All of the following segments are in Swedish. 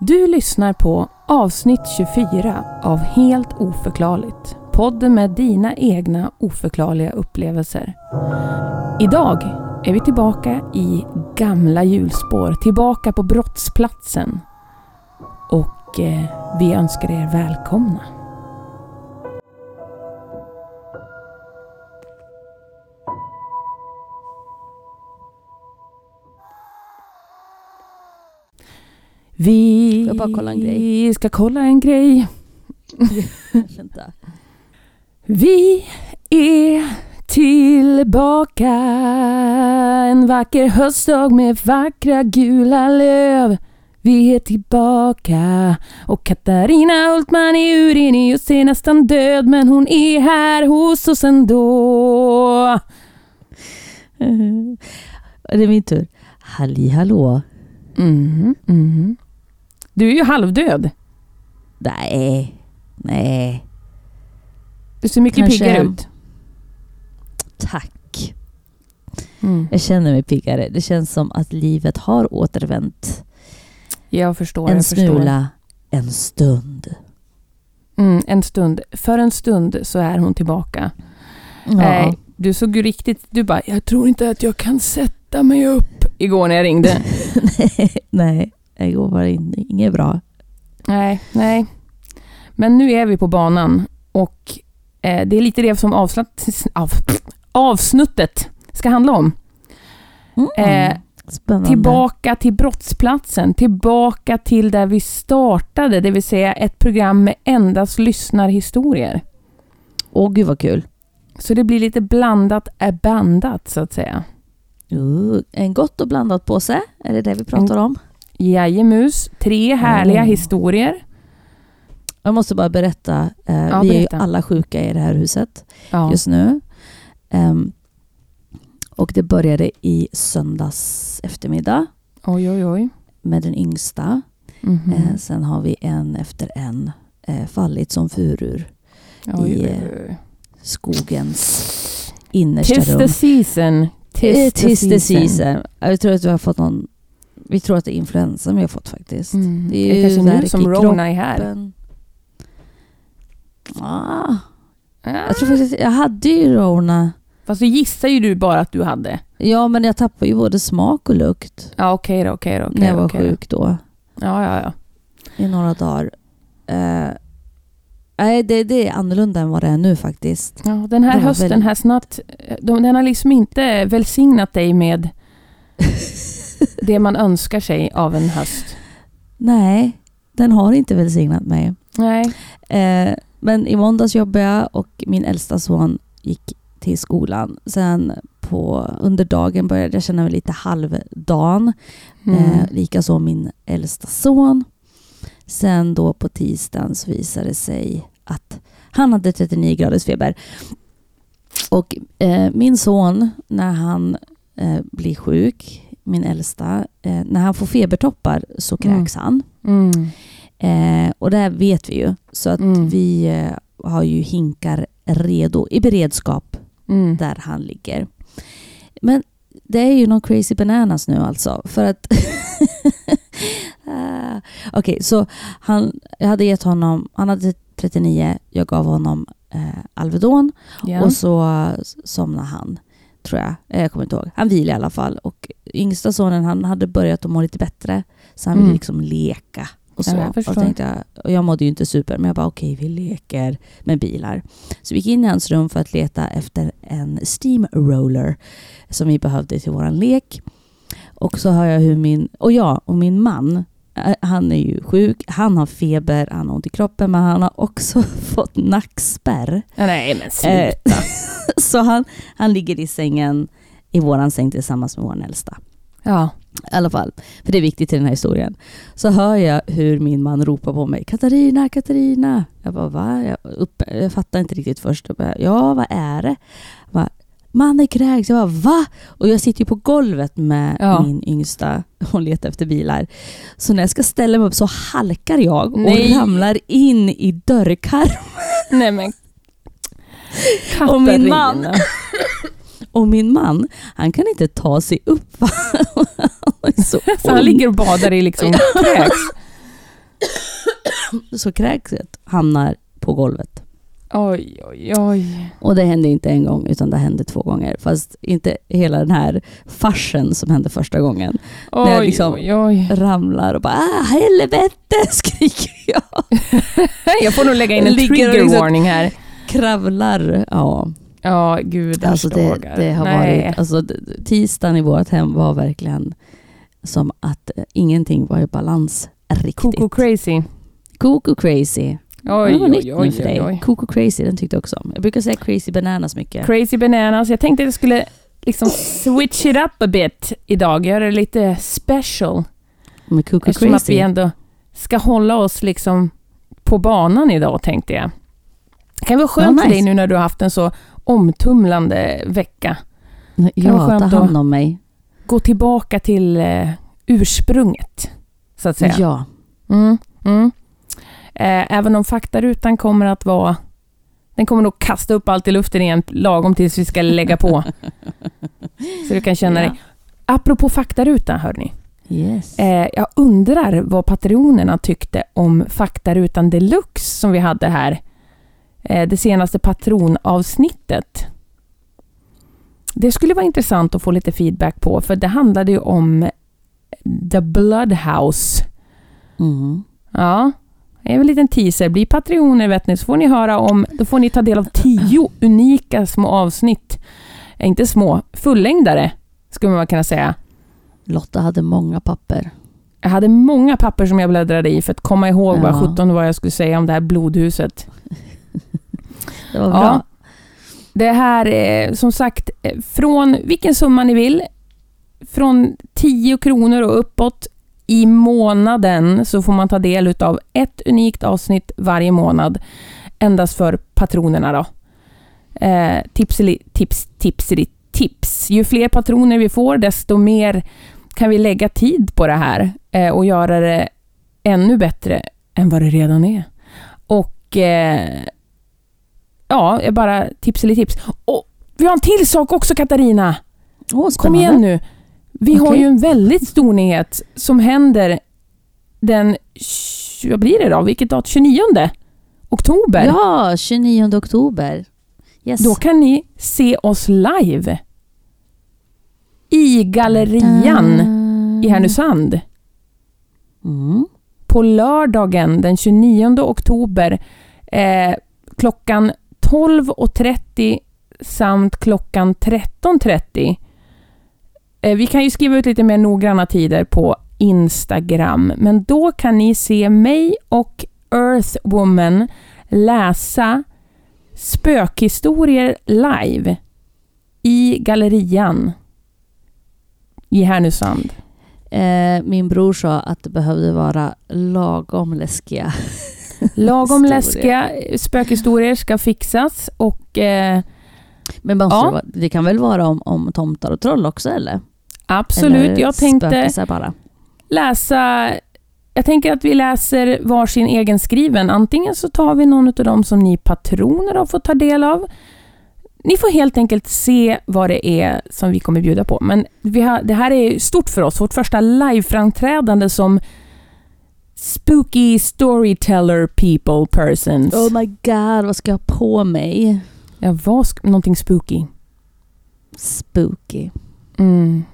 Du lyssnar på avsnitt 24 av Helt oförklarligt. Podden med dina egna oförklarliga upplevelser. Idag är vi tillbaka i gamla hjulspår, tillbaka på brottsplatsen. Och eh, vi önskar er välkomna. Vi jag bara kolla en grej? ska kolla en grej. Vi är tillbaka en vacker höstdag med vackra gula löv. Vi är tillbaka och Katarina Hultman är ur in och ser nästan död men hon är här hos oss ändå. Det är min tur. Halli hallå. Mhm, mhm. Du är ju halvdöd. Nej, nej. Du ser mycket Kanske- piggare ut. Tack. Mm. Jag känner mig piggare. Det känns som att livet har återvänt. Jag förstår. en jag förstår. smula, en stund. Mm, en stund. För en stund så är hon tillbaka. Ja. Nej, du såg ju riktigt... Du bara, jag tror inte att jag kan sätta mig upp igår när jag ringde. nej, nej. Igår var det in- inget bra. nej, nej. Men nu är vi på banan och eh, det är lite det som avslutt, av, avsnuttet ska handla om. Mm. Eh, Spännande. Tillbaka till brottsplatsen, tillbaka till där vi startade, det vill säga ett program med endast lyssnarhistorier. Åh gud vad kul. Så det blir lite blandat är bandat så att säga. Uh, en gott och blandat påse, är det det vi pratar om? Jajemus, tre härliga Mm. historier. Jag måste bara berätta. Eh, Ja, vi är ju berätta. alla sjuka i det här huset Ja. just nu. Ehm, och det började i söndags eftermiddag Oj, oj, oj. med den yngsta. Mhm. Eh, sen har vi en efter en eh, fallit som oj, i, oj. skogens innersta Tis rum. the season. Eh, Tis, Tis the season. Jag tror att vi har fått någon... Vi tror att det är influensan vi har fått faktiskt. Mm. Det är Det är kanske nu som Rona är här. Ah, Ja. jag tror faktiskt... Jag hade ju Rona. Fast så gissar ju du bara att du hade. Ja, men jag tappade ju både smak och lukt Ja, okej då, okej då. okej när jag var sjuk då. Ja, ja, ja. I några dagar. Eh, nej, det, det är annorlunda än vad det är nu faktiskt. ja den här hösten väl- här snabbt, de, den har liksom inte välsignat dig med det man önskar sig av en höst. Nej, den har inte välsignat mig. Nej. Eh, men i måndags jobbade jag och min äldsta son gick till skolan. Sen på, under dagen började jag känna mig lite halvdan. Mm. Eh, Likaså min äldsta son. Sen då på tisdagen så visade det sig att han hade 39 graders feber. Och eh, min son, när han eh, blir sjuk, min äldsta, eh, när han får febertoppar så Mm. kräks han. Mm. Eh, och det här vet vi ju. Så att Mm. vi eh, har ju hinkar redo i beredskap Mm. där han ligger. Men det är ju någon crazy bananas nu alltså. För att... Ah, Okej, så han, jag hade gett honom... Han hade 39, jag gav honom eh, Alvedon Ja. och så somnade han. Tror jag. Eh, Jag kommer inte ihåg. Han vilade i alla fall. Och yngsta sonen han hade börjat att må lite bättre. Så han ville Mm. liksom leka. Och, så. Ja, jag och, tänkte jag, och jag mådde ju inte super, men jag bara okej, vi leker med bilar. Så vi gick in i hans rum för att leta efter en steamroller som vi behövde till våran lek. Och så hör jag hur min, och ja, och min man, han är ju sjuk, han har feber, han har ont i kroppen, men han har också fått nackspärr. Nej, men Eh, sluta. så han, han ligger i sängen, i våran säng tillsammans med vår äldsta. Ja. I alla fall, för det är viktigt i den här historien. Så hör jag hur min man ropar på mig. Katarina, Katarina. Jag bara, va? Jag, upp, jag fattar inte riktigt först. Jag bara, ja, vad är det? Jag bara, Mannen kräks. Jag bara, va? Och jag sitter ju på golvet med Ja. min yngsta och letar efter bilar. Så när jag ska ställa mig upp så halkar jag och Nej. ramlar in i dörrkarmen. Nej men. Och min man- Katarina. Och min man, han kan inte ta sig upp. Han så, Så han ligger och badar i liksom kräks. så kräkset hamnar på golvet. Oj, oj, oj. Och det hände inte en gång, utan det hände två gånger. Fast inte hela den här farsen som hände första gången. När jag Oj, liksom- oj, oj. Ramlar och bara ah, helvete skriker jag. Jag får nog lägga in en trigger liksom- warning här. Kravlar. Ja, Ja, gudars alltså det, det har Nej. varit... Alltså, tisdagen i vårt hem var verkligen som att eh, ingenting var i balans riktigt. Coco crazy. Coco crazy. Oj, det var nytt oj, nu oj, för oj, dig. oj. Coco crazy, den tyckte jag också om. Jag brukar säga crazy bananas mycket. Crazy bananas. Jag tänkte att jag skulle liksom switch it up a bit idag. Göra det lite special. Med Coco Eftersom att vi crazy. ändå ska hålla oss liksom på banan idag, tänkte jag. Det kan vara skönt Ja, för dig nice. nu när du har haft en så omtumlande vecka. Ja, ta hand om mig. Gå tillbaka till eh, ursprunget, så att säga. Ja. Mm, mm. Eh, även om faktarutan kommer att vara... Den kommer nog kasta upp allt i luften igen lagom tills vi ska lägga på. så du kan känna Ja. dig... Apropå faktaruta, hörni. Yes. Eh, jag undrar vad patronerna tyckte om faktarutan deluxe som vi hade här. Eh, det senaste patronavsnittet. Det skulle vara intressant att få lite feedback på, för det handlade ju om The Bloodhouse. Mm. Ja, en liten teaser. Bli patroner vet ni, så får ni höra om... Då får ni ta del av tio unika små avsnitt. Eh, inte små, fullängdare, skulle man kunna säga. Lotta hade många papper. Jag hade många papper som jag bläddrade i för att komma ihåg vad Ja. 17 vad jag skulle säga om det här blodhuset. Det var Ja. bra. Det här är som sagt eh, från vilken summa ni vill. Från 10 kronor och uppåt i månaden så får man ta del av ett unikt avsnitt varje månad. Endast för patronerna då. Eh, tipseli, tips, tipseli, tips. Ju fler patroner vi får desto mer kan vi lägga tid på det här eh, och göra det ännu bättre än vad det redan är. Och eh, ja, bara tips eller tips. Och vi har en till sak också Katarina! Åh, Kom igen nu! Vi har Okej. ju en väldigt stor nyhet som händer den, vad blir det då? Vilket datum? 29 oktober. Ja, 29 oktober. Yes. Då kan ni se oss live i Gallerian i Härnösand. Mm. på lördagen den 29 oktober eh, klockan 12.30 samt klockan 13.30. Eh, vi kan ju skriva ut lite mer noggranna tider på Instagram, men då kan ni se mig och Earthwoman läsa spökhistorier live i Gallerian i Härnösand. Eh, min bror sa att det behövde vara lagom läskiga. Lagom läskiga spökhistorier ska fixas och eh, Men måste Ja. det, vara, det kan väl vara om, om tomtar och troll också eller? Absolut, eller jag tänkte bara. läsa jag tänker att vi läser varsin egenskriven. Antingen så tar vi någon av dem som ni patroner har fått ta del av. Ni får helt enkelt se vad det är som vi kommer bjuda på. Men vi har, det här är stort för oss. Vårt första liveframträdande som spooky storyteller people persons. Oh my god, vad ska jag ha på mig? Ja, vad sk- någonting spooky. Spooky. Mm.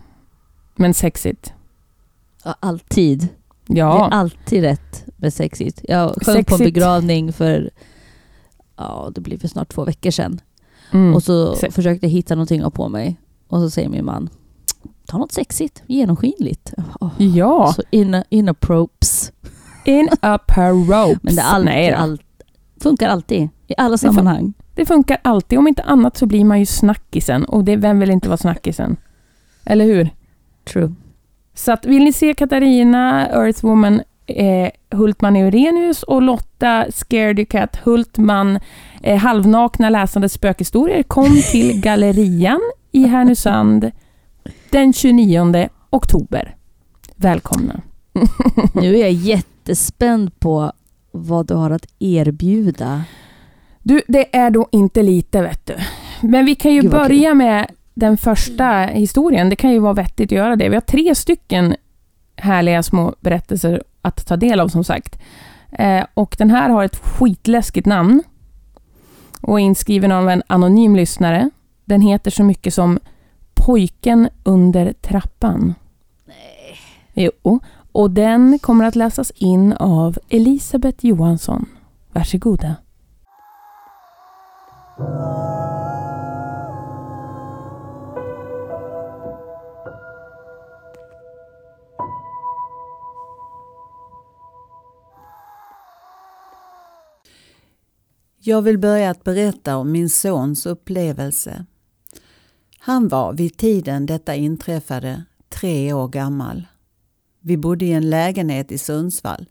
Men sexigt. Ja, alltid. Det Ja. är alltid rätt med sexigt. Jag sjöng på en begravning för, ja det blir för snart två veckor sedan. Mm. Och så Se- försökte jag hitta någonting att ha på mig. Och så säger min man, ta något sexigt, genomskinligt. Oh, Ja. Så in. In up her ropes. Men det är alltid, Nej all, funkar alltid. I alla sammanhang. Det funkar alltid. Om inte annat så blir man ju snackisen. Och det, vem vill inte vara snackisen? Eller hur? True. Så att vill ni se Katarina, Earthwoman, eh, Hultman Eurenius och Lotta Scaredy Cat Hultman eh, halvnakna läsande spökhistorier, kom till Gallerian i Härnösand den 29 oktober. Välkomna. Nu är jag jättespänd på vad du har att erbjuda. Du, det är då inte lite vet du. Men vi kan ju Gud, börja med den första historien. Det kan ju vara vettigt att göra det. Vi har tre stycken härliga små berättelser att ta del av som sagt. Eh, och den här har ett skitläskigt namn och är inskriven av en anonym lyssnare. Den heter så mycket som Pojken under trappan. Nej. Jo, och den kommer att läsas in av Elisabeth Johansson. Varsågoda. Jag vill börja att berätta om min sons upplevelse. Han var vid tiden detta inträffade tre år gammal. Vi bodde i en lägenhet i Sundsvall.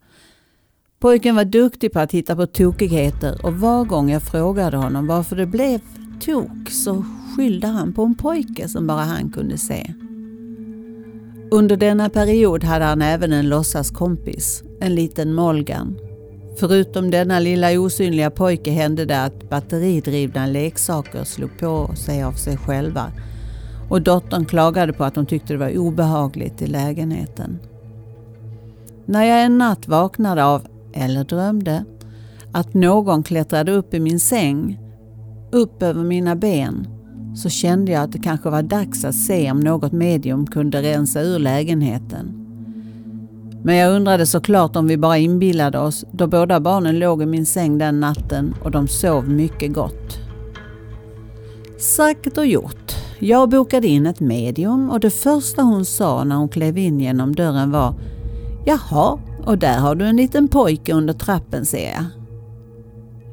Pojken var duktig på att hitta på tokigheter och var gång jag frågade honom varför det blev tok så skyllde han på en pojke som bara han kunde se. Under denna period hade han även en låtsaskompis, en liten Molgan. Förutom denna lilla osynliga pojke hände det att batteridrivna leksaker slog på sig av sig själva och dottern klagade på att hon tyckte det var obehagligt i lägenheten. När jag en natt vaknade av, eller drömde, att någon klättrade upp i min säng, upp över mina ben, så kände jag att det kanske var dags att se om något medium kunde rensa ur lägenheten. Men jag undrade såklart om vi bara inbillade oss då båda barnen låg i min säng den natten och de sov mycket gott. Sagt och gjort. Jag bokade in ett medium och det första hon sa när hon klev in genom dörren var Jaha, och där har du en liten pojke under trappen ser jag.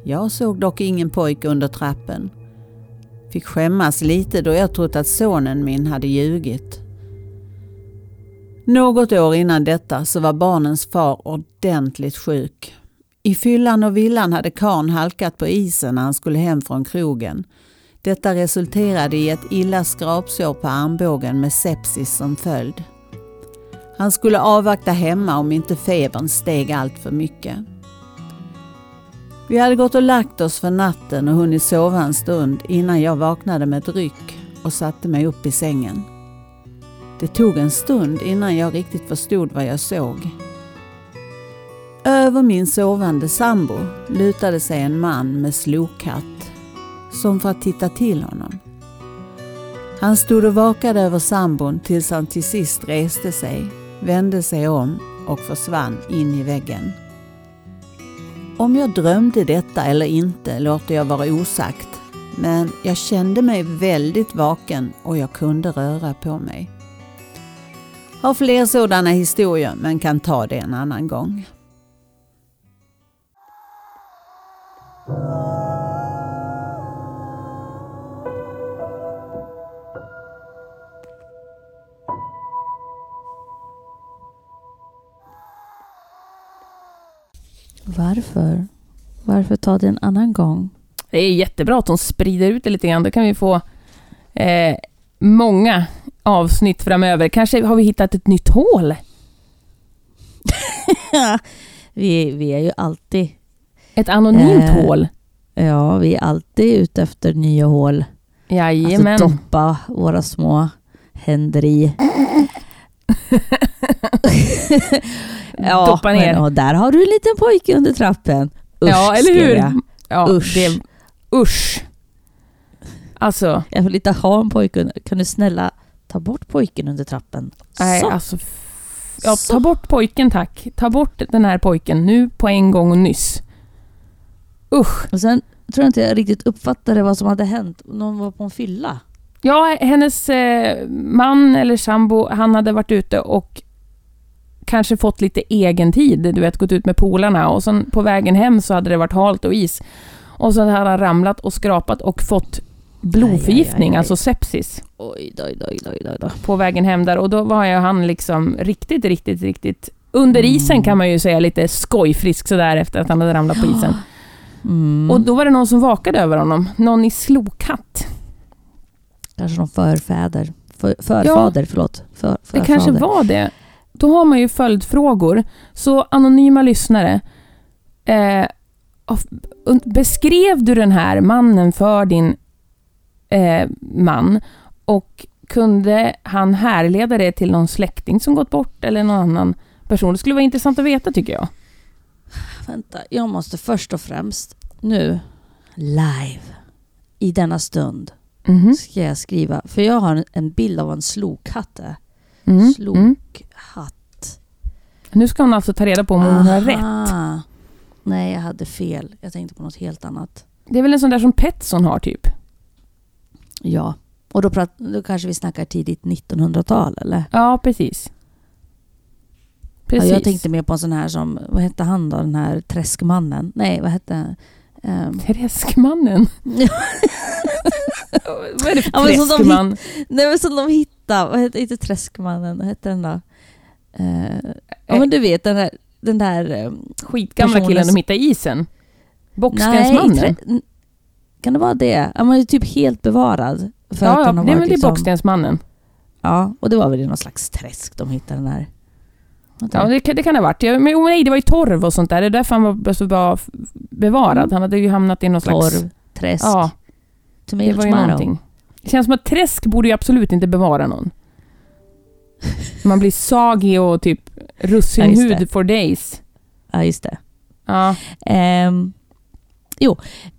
Jag såg dock ingen pojke under trappen. Fick skämmas lite då jag trott att sonen min hade ljugit. Något år innan detta så var barnens far ordentligt sjuk. I fyllan och villan hade karn halkat på isen när han skulle hem från krogen. Detta resulterade i ett illa skrapsår på armbågen med sepsis som följd. Han skulle avvakta hemma om inte febern steg allt för mycket. Vi hade gått och lagt oss för natten och hunnit sova en stund innan jag vaknade med ett ryck och satte mig upp i sängen. Det tog en stund innan jag riktigt förstod vad jag såg. Över min sovande sambo lutade sig en man med slokhatt, som för att titta till honom. Han stod och vakade över sambon tills han till sist reste sig, vände sig om och försvann in i väggen. Om jag drömde detta eller inte låter jag vara osagt, men jag kände mig väldigt vaken och jag kunde röra på mig. Har fler sådana historier men kan ta det en annan gång. Varför? Varför ta det en annan gång? Det är jättebra att de sprider ut det lite grann. Då kan vi få eh, många avsnitt framöver. Kanske har vi hittat ett nytt hål? vi, vi är ju alltid... Ett anonymt Eh, hål? Ja, vi är alltid ute efter nya hål. Jajamän. Alltså doppa våra små händer i. ja, Doppa ner. Men, och där har du en liten pojke under trappen. Usch, ja, eller hur? Jag. Ja, Usch. Det, usch. Alltså, jag vill inte ha en pojke under... Kan du snälla ta bort pojken under trappen? nej, Så. alltså. Ja, Så. ta bort pojken tack. Ta bort den här pojken nu på en gång och nyss. Usch. Och sen tror jag inte jag riktigt uppfattade vad som hade hänt. Någon var på en fylla. Ja, hennes eh, man eller sambo, han hade varit ute och kanske fått lite egen tid, du vet, gått ut med polarna och sen på vägen hem så hade det varit halt och is. Och så hade han ramlat och skrapat och fått blodförgiftning, Aj, aj, aj, alltså sepsis, Oj, oj, oj, oj, oj, på vägen hem där. Och då var ju han liksom riktigt, riktigt, riktigt under isen Mm. kan man ju säga lite skojfrisk sådär efter att han hade ramlat på isen. Mm. Och då var det någon som vakade över honom. Någon i slokhatt. Kanske någon förfäder. För, förfader, förlåt. För, Det förfader. kanske var det. Då har man ju följdfrågor. Så anonyma lyssnare, eh, beskrev du den här mannen för din eh, man? Och kunde han härleda det till någon släkting som gått bort eller någon annan person? Det skulle vara intressant att veta tycker jag. Vänta, jag måste först och främst nu live i denna stund Mhm. ska jag skriva. För jag har en bild av en slokhatt. där. Mm. Mm. Slokhatt. Nu ska hon alltså ta reda på om hon har rätt. Aha. Nej, jag hade fel. Jag tänkte på något helt annat. Det är väl en sån där som Petson har typ? Ja. Och då, prat, då kanske vi snackar tidigt 1900-tal eller? Ja, precis. Precis. Ja, jag tänkte mer på en sån här som, vad hette han då? Den här träskmannen? Nej, vad hette... Um, Träskmannen? Vad är det för Ja, som de träskman? nej men som de hittade, vad hette, inte träskmannen, vad hette den då? Eh, ja men du vet den där, den där... eh, Skitgamla personen killen de hittade i isen? nej, Bockstensmannen? trä, n- kan det vara det? Ja, man är typ helt bevarad. För Ja, att ja den har det, varit men det är liksom, Bockstensmannen. Ja, och det var väl i någon slags träsk de hittade den där. Vänta. Ja, det, kan- det kan det ha varit. Ja, Men oh, nej, det var ju torv och sånt där. Det är därför han var så bra bevarad. Mm. Han hade ju hamnat i någon slags... Torv, träsk, Ja, tomato, det var ju någonting. Det känns som att träsk borde ju absolut inte bevara någon. Man blir sagig och typ Ja, russinhud for days. Ja, just det. Ja, Ehm, jo,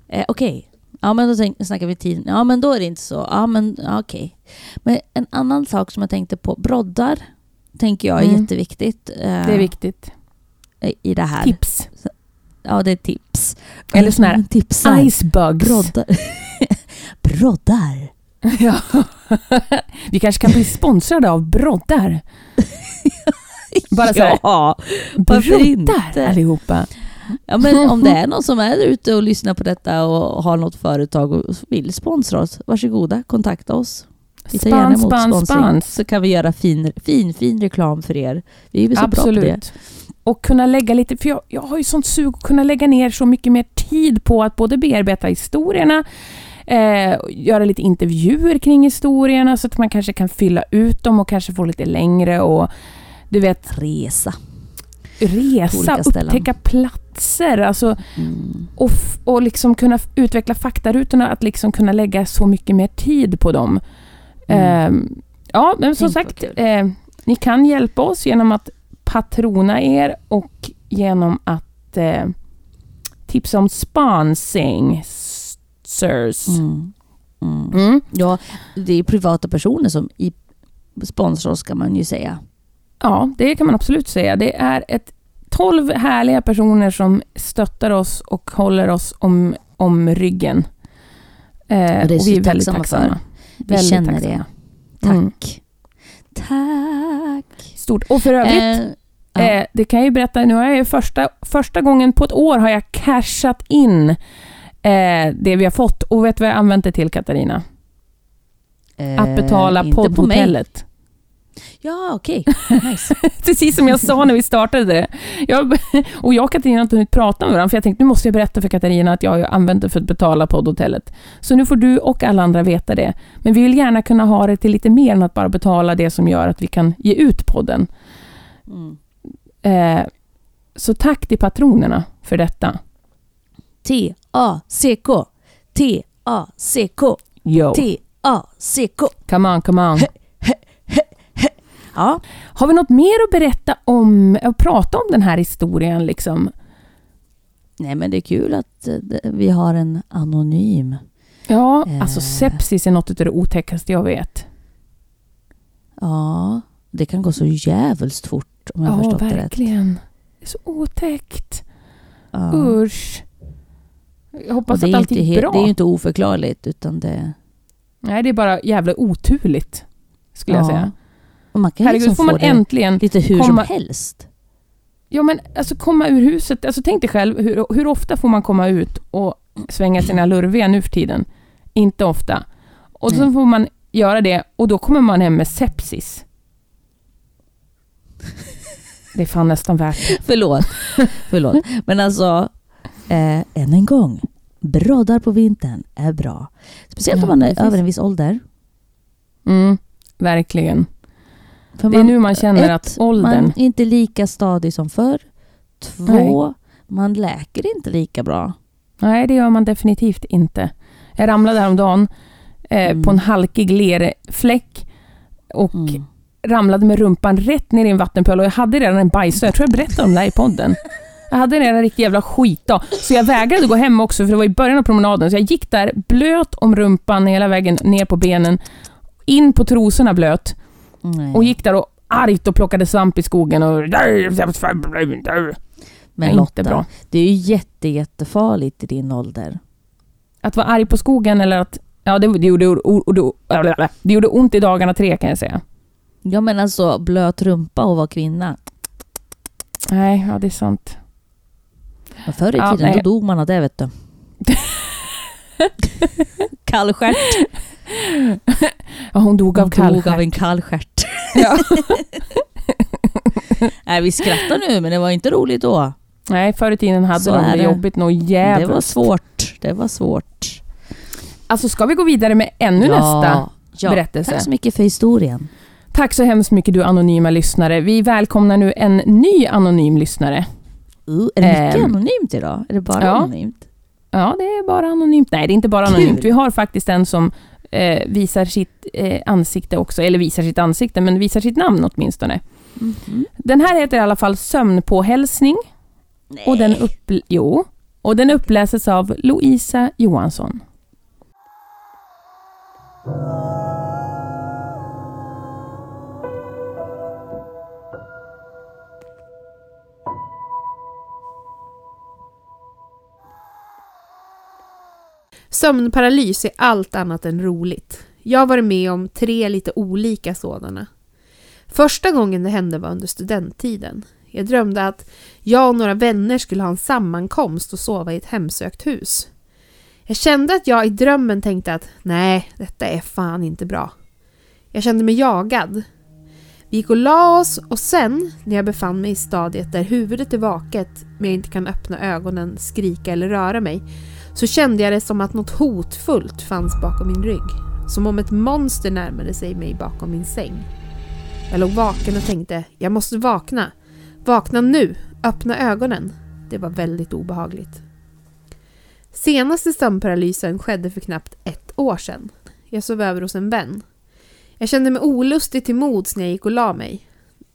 eh, okej. Ja, men då snackar vi tiden. Ja, men då är det inte så. Ja, men ja, okej. Men en annan sak som jag tänkte på. Broddar tänker jag är Mm. jätteviktigt. eh, det är viktigt. I det här. Tips. Ja, det är tips. Eller sån här Tipsar. Icebugs. Broddar. Broddar. Ja. Vi kanske kan bli sponsrade av broddar. Bara så här, Ja, varför inte? broddar allihopa. Ja, men om det är någon som är ute och lyssnar på detta och har något företag och vill sponsra oss, varsågoda, kontakta oss. Vi tar gärna emot sponsring. spans. Så kan vi göra fin, fin, fin reklam för er. Vi är så bra på det. Absolut. Och kunna lägga lite, för jag, jag har ju sånt sug att kunna lägga ner så mycket mer tid på att både bearbeta historierna, eh, göra lite intervjuer kring historierna så att man kanske kan fylla ut dem och kanske få lite längre och du vet, Resa. Resa, upptäcka platser, alltså Mm. och, och liksom kunna utveckla faktarutorna, att liksom kunna lägga så mycket mer tid på dem. Mm. Ehm, ja, men som sagt, eh, ni kan hjälpa oss genom att patrona er och genom att eh, tipsa om sponsing. Sirs. Mm. Mm. Mm. Ja, det är privata personer som i sponsrar oss kan man ju säga. Ja, det kan man absolut säga. Det är ett 12 härliga personer som stöttar oss och håller oss om, om ryggen. Eh, Och det är så vi är väldigt tacksamma för. Vi Väldigt känner tacksamma. det. Tack. Mm. Tack. Stort. Och för övrigt, Eh. Eh, det kan jag ju berätta, nu har jag ju första, första gången på ett år har jag cashat in eh, det vi har fått. Och vet du vad jag använt det till Katarina? Att betala Eh, poddhotellet. Ja, okej. Nice. Precis som jag sa när vi startade det. Jag, och jag och Katarina har inte hunnit prata med varandra, för jag tänkte nu måste jag berätta för Katarina att jag har använt det för att betala poddhotellet. Så nu får du och alla andra veta det. Men vi vill gärna kunna ha det till lite mer än att bara betala det som gör att vi kan ge ut podden. Mm. Eh, så tack till patronerna för detta. T-A-C-K. T-A-C-K. T-A-C-K. Come on, come on. Ja. Har vi något mer att berätta om, att prata om den här historien liksom? Nej, men det är kul att eh, vi har en anonym. Ja, Eh. alltså sepsis är något av det otäckaste jag vet. Ja, det kan gå så jävligt fort om jag har Ja, förstått det rätt. verkligen. Det är så otäckt. Ja. Usch. Jag hoppas det, är att allt inte gick bra. det är ju inte oförklarligt utan det... Nej, det är bara jävla oturligt, skulle jag Ja. säga. Och man kan Herregud, liksom får få man det äntligen lite hur komma- som helst. Ja, men alltså komma ur huset. Alltså tänk dig själv, hur, hur ofta får man komma ut och svänga sina lurviga nu för tiden? Inte ofta. Och så får man göra det och då kommer man hem med sepsis. Det är fan nästan värt det. Förlåt. Förlåt. Men alltså, eh, än en gång. Broddar på vintern är bra. Speciellt Ja, om man är precis. över en viss ålder. Mm, verkligen. För Det är nu man känner ett, att åldern... Man är inte lika stadig som förr. Två, man läker inte lika bra. Nej, det gör man definitivt inte. Jag ramlade häromdagen eh, Mm. på en halkig lerfläck och Mm. ramlade med rumpan rätt ner i en vattenpöl och jag hade redan en bajs Jag tror jag berättade om det här i podden. Jag hade redan en riktig jävla skitdag. Så jag vägrade gå hem också för det var i början av promenaden. Så jag gick där blöt om rumpan hela vägen ner på benen. In på trosorna blöt. Nej. Och gick där och argt och plockade svamp i skogen och... Men Lotta, bra. det är ju jätte, jättefarligt i din ålder. Att vara arg på skogen eller att... Ja, det, det, gjorde, o- det gjorde ont i dagarna tre kan jag säga. Ja men alltså blöt rumpa och vara kvinna. Nej, ja det är sant. Men förr i Ja, tiden nej. då dog man av det vet du. Kallstjärt. Ja, hon dog av Hon dog av kallstjärt. en kallstjärt. Ja. Nej vi skrattar nu men det var inte roligt då. Nej, förr i tiden hade Så de det det. jobbigt nog jävligt. Det var svårt. Det var svårt. Alltså ska vi gå vidare med ännu nästa ja. berättelse? Tack så mycket för historien. Tack så hemskt mycket du anonyma lyssnare. Vi välkomnar nu en ny anonym lyssnare. Uh, är det mycket Ehm, anonymt idag? Är det bara ja. anonymt? Ja, det är bara anonymt. Nej, det är inte bara Kul. anonymt. Vi har faktiskt en som eh, visar sitt eh, ansikte också. Eller visar sitt ansikte, men visar sitt namn åtminstone. Mhm. Den här heter i alla fall Sömnpåhälsning. Och den, upp, jo, och den uppläses av Louisa Johansson. Sömnparalys är allt annat än roligt. Jag har varit med om tre lite olika sådana. Första gången det hände var under studenttiden. Jag drömde att jag och några vänner skulle ha en sammankomst och sova i ett hemsökt hus. Jag kände att jag i drömmen tänkte att nej, detta är fan inte bra. Jag kände mig jagad. Vi gick och la oss och sen, när jag befann mig i stadiet där huvudet är vaket men jag inte kan öppna ögonen, skrika eller röra mig, så kände jag det som att något hotfullt fanns bakom min rygg. Som om ett monster närmade sig mig bakom min säng. Jag låg vaken och tänkte, jag måste vakna. Vakna nu! Öppna ögonen! Det var väldigt obehagligt. Senaste sömnparalysen skedde för knappt ett år sedan. Jag sov över hos en vän. Jag kände mig olustig till mods när jag gick och la mig.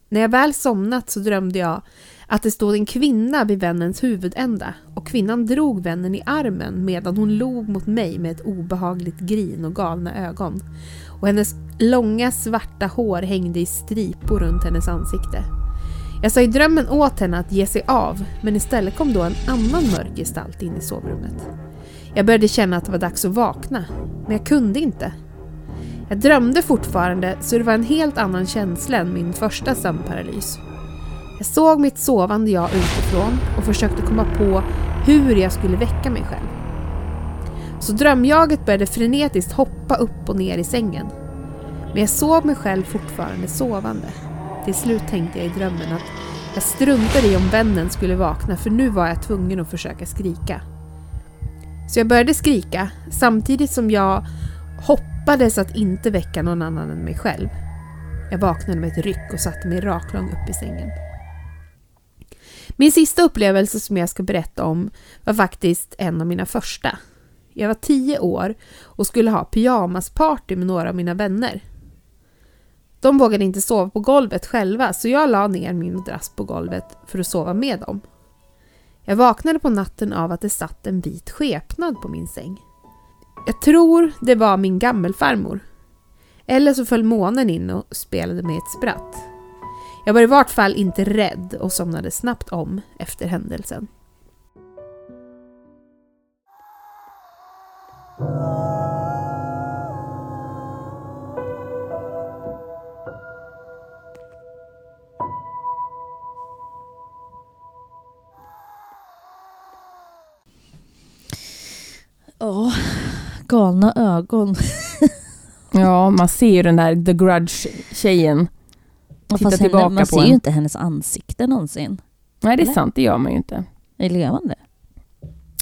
När jag väl somnat så drömde jag att det stod en kvinna vid vännens huvudända och kvinnan drog vännen i armen medan hon log mot mig med ett obehagligt grin och galna ögon. Och hennes långa svarta hår hängde i stripor runt hennes ansikte. Jag sa i drömmen åt henne att ge sig av men istället kom då en annan mörk gestalt in i sovrummet. Jag började känna att det var dags att vakna, men jag kunde inte. Jag drömde fortfarande så det var en helt annan känsla än min första sömnparalys. Jag såg mitt sovande jag utifrån och försökte komma på hur jag skulle väcka mig själv. Så drömjaget började frenetiskt hoppa upp och ner i sängen. Men jag såg mig själv fortfarande sovande. Till slut tänkte jag i drömmen att jag struntade i om vännen skulle vakna för nu var jag tvungen att försöka skrika. Så jag började skrika samtidigt som jag hoppade hoppades att inte väcka någon annan än mig själv. Jag vaknade med ett ryck och satte mig raklång upp i sängen. Min sista upplevelse som jag ska berätta om var faktiskt en av mina första. Jag var tio år och skulle ha pyjamasparty med några av mina vänner. De vågade inte sova på golvet själva så jag la ner min madrass på golvet för att sova med dem. Jag vaknade på natten av att det satt en vit skepnad på min säng. Jag tror det var min gammelfarmor. Eller så föll månen in och spelade med ett spratt. Jag var i vart fall inte rädd och somnade snabbt om efter händelsen. Galna ögon. Ja, man ser ju den där The Grudge-tjejen. Titta Fast tillbaka henne, man på ser ju en. inte hennes ansikte någonsin. Nej, det är Eller? sant. Det gör man ju inte. Eller gör man det?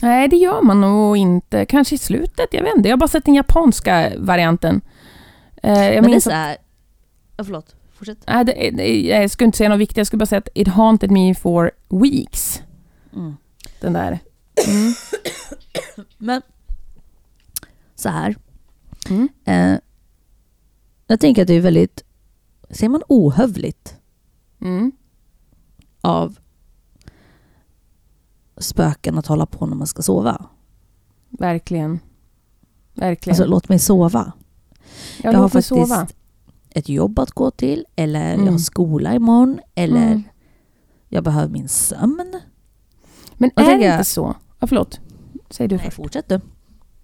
Nej, det gör man nog inte. Kanske i slutet. Jag vet inte. Jag har bara sett den japanska varianten. Eh, jag Men det är så här... Ja, förlåt. Fortsätt. nej, det, det, jag skulle inte säga något viktigt. Jag skulle bara säga att it haunted me for weeks. Mm. Den där. Mm. Men så här. Mm. Eh, jag tänker att det är väldigt, säger man ohövligt Mm. av spöken att hålla på när man ska sova. Verkligen. Verkligen. Alltså låt mig sova. jag jag har faktiskt sova. ett jobb att gå till eller jag Mm. har skola imorgon eller Mm. jag behöver min sömn. Men Jag är det inte så? Ja, förlåt. Säg du Nej, först. fortsätt du.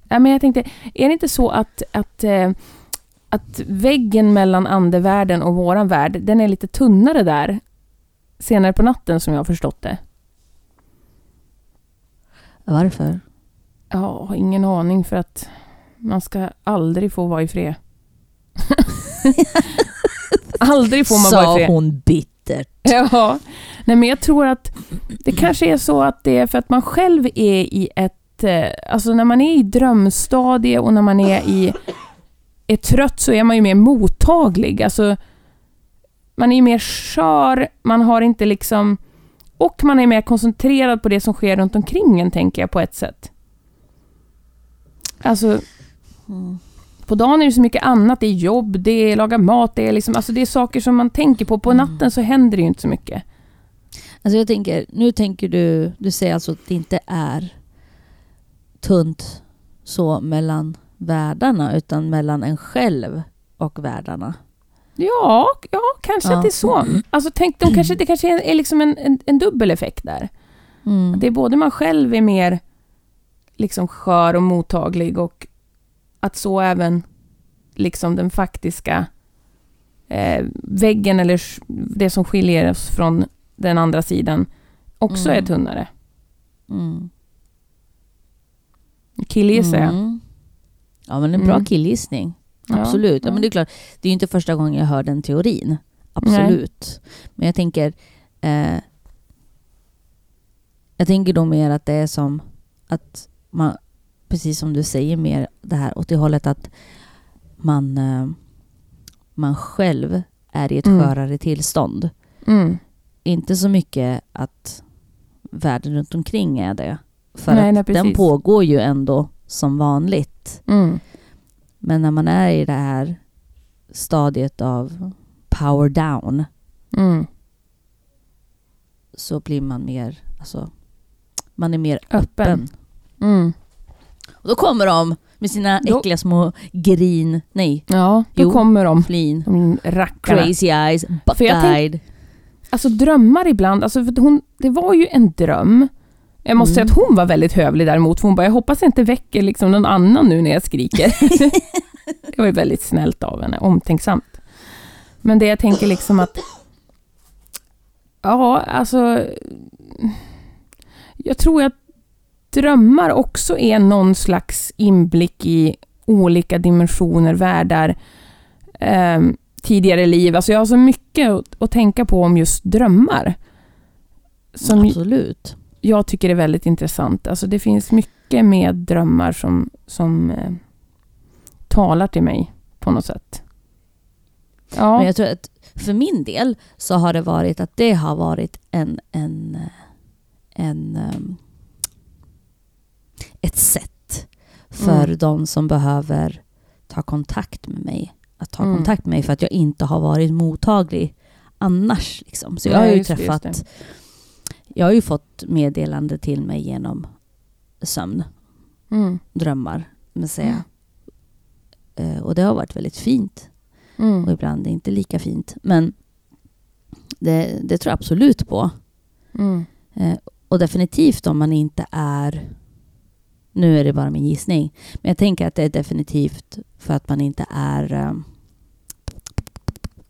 Ja, men jag tänkte, är det inte så att, att, eh, att väggen mellan andevärlden och våran värld, den är lite tunnare där senare på natten som jag har förstått det? Varför? Har ingen aning för att man ska aldrig få vara i fred. aldrig får man vara i Sa fred. hon bittert. Ja. Nej, men jag tror att det kanske är så att det är för att man själv är i ett... eh, Alltså när man är i drömstadie och när man är i... Är trött så är man ju mer mottaglig. Alltså, man är ju mer skör, man har inte liksom... Och man är mer koncentrerad på det som sker runt omkring en, tänker jag på ett sätt. Alltså, Mm. på dagen är det så mycket annat. Det är jobb, det är laga mat, det är, liksom, alltså det är saker som man tänker på. På Mm. natten så händer det ju inte så mycket. Alltså jag tänker, nu tänker du, du säger alltså att det inte är tunt så mellan världarna utan mellan en själv och världarna. Ja, ja kanske Ja. att det är så. Alltså tänk, de kanske, det kanske är, liksom en, en, en dubbel effekt där. Mm. Det är både man själv är mer liksom skör och mottaglig och att så även liksom den faktiska eh, väggen eller det som skiljer oss från den andra sidan också Mm. är tunnare. Mm. Killgissar jag. Mm. Ja men en bra Mm. killgissning. Absolut. Ja, ja. men det är klart, det är ju inte första gången jag hör den teorin. Absolut. Men jag tänker eh, Jag tänker då mer att det är som att man, precis som du säger, mer det här åt det hållet att man, eh, man själv är i ett Mm. skörare tillstånd. Mm. Inte så mycket att världen runt omkring är det. För Nej, att nej, den pågår ju ändå som vanligt. Mm. Men när man är i det här stadiet av power down Mm. så blir man mer, alltså, man är mer Öppen. Mm. Och då kommer de med sina äckliga små grin, nej, Ja, då Jo. kommer de. flin, De rackarna. crazy eyes, buck-eyed. Alltså drömmar ibland, alltså hon, det var ju en dröm. Jag måste säga Mm. att hon var väldigt hövlig däremot, för hon bara, jag hoppas jag inte väcker liksom någon annan nu när jag skriker. det var ju väldigt snällt av henne, omtänksamt. Men det jag tänker liksom att, ja, alltså, jag tror att drömmar också är någon slags inblick i olika dimensioner, världar, eh, tidigare liv. Alltså jag har så mycket att, att tänka på om just drömmar. Som Absolut. Jag tycker är väldigt intressant. Alltså det finns mycket med drömmar som, som eh, talar till mig på något sätt. Ja, Men jag tror att för min del så har det varit att det har varit en, en, eh, en ehm, ett sätt för Mm. de som behöver ta kontakt med mig. Att ta Mm. kontakt med mig för att jag inte har varit mottaglig annars. Liksom. Så jag har ju just det, just träffat... Jag har ju fått meddelande till mig genom sömn, mm, drömmar, med säga. Eh, Och det har varit väldigt fint och mm, ibland inte lika fint. Men det, det tror jag absolut på. mm, Eh, och definitivt om man inte är... Nu är det bara min gissning. Men jag tänker att det är definitivt för att man inte är eh,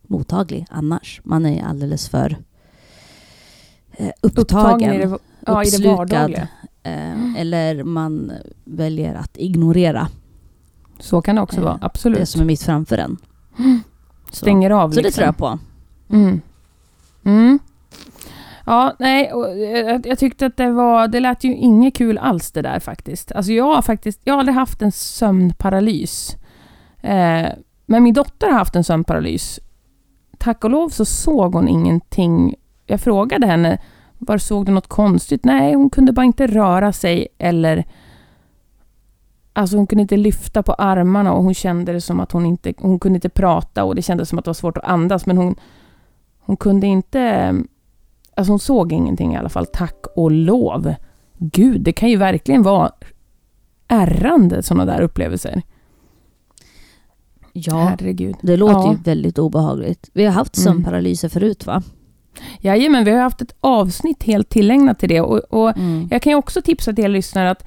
mottaglig annars. Man är alldeles för eh, upptagen. upptagen i det, ja, i det uppslukad. Eh, eller man väljer att ignorera Så kan det också Eh, vara, absolut. det som är mitt framför en. Stänger av så det liksom. tror jag på. Mm. Mm. Ja, nej, och jag, jag tyckte att det var, det lät ju inget kul alls det där faktiskt. Alltså jag har faktiskt, jag har aldrig haft en sömnparalys. Eh, men min dotter har haft en sömnparalys. Tack och lov så såg hon ingenting. Jag frågade henne, var såg du något konstigt? Nej, hon kunde bara inte röra sig eller Alltså hon kunde inte lyfta på armarna och hon kände det som att hon inte... Hon kunde inte prata och det kändes som att det var svårt att andas men hon... Hon kunde inte... Alltså hon såg ingenting i alla fall, tack och lov. Gud, det kan ju verkligen vara ärrande sådana där upplevelser. Ja, Herregud. det låter Ja. ju väldigt obehagligt. Vi har haft Mm. sömnparalyser förut va? Jajamän, vi har haft ett avsnitt helt tillägnat till det. Och, och jag kan ju också tipsa till er lyssnare att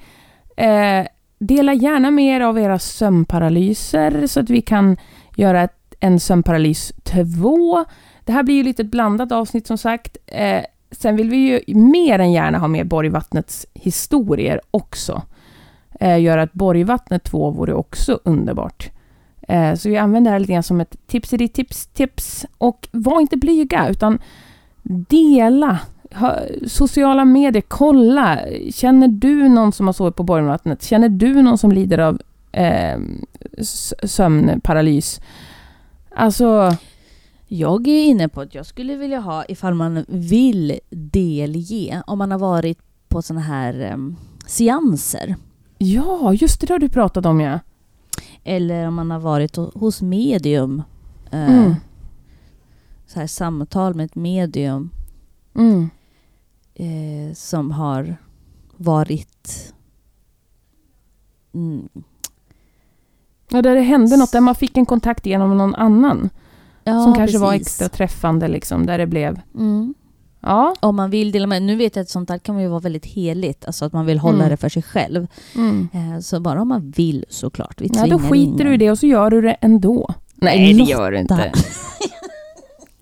eh, dela gärna med er av era sömnparalyser så att vi kan göra ett, en sömnparalys 2. Det här blir ju lite ett blandat avsnitt som sagt. Eh, sen vill vi ju mer än gärna ha med Borgvattnets historier också. Eh, göra ett Borgvattnet 2 vore också underbart. Eh, så vi använder det här lite grann som ett tips i ditt tips, tips. Och var inte blyga, utan dela. Sociala medier, kolla. Känner du någon som har sovit på Borgvattnet? Känner du någon som lider av eh, sömnparalys? Alltså, Jag är inne på att jag skulle vilja ha, ifall man vill delge, om man har varit på såna här um, seanser. ja, just det, har du pratat om ja. Eller om man har varit ho- hos medium. eh, Mm. Så här samtal med ett medium Mm. eh, som har varit... Mm, Ja, där det hände något, där man fick en kontakt genom någon annan. ja, som kanske var precis. extra träffande, liksom, där det blev... Mm. Ja. Om man vill dela med Nu vet jag att sånt där kan ju vara väldigt heligt, alltså att man vill hålla Mm. det för sig själv. Mm. Eh, så bara om man vill såklart. Vi Ja, då skiter du i ingen. det och så gör du det ändå. Nej, det gör du inte.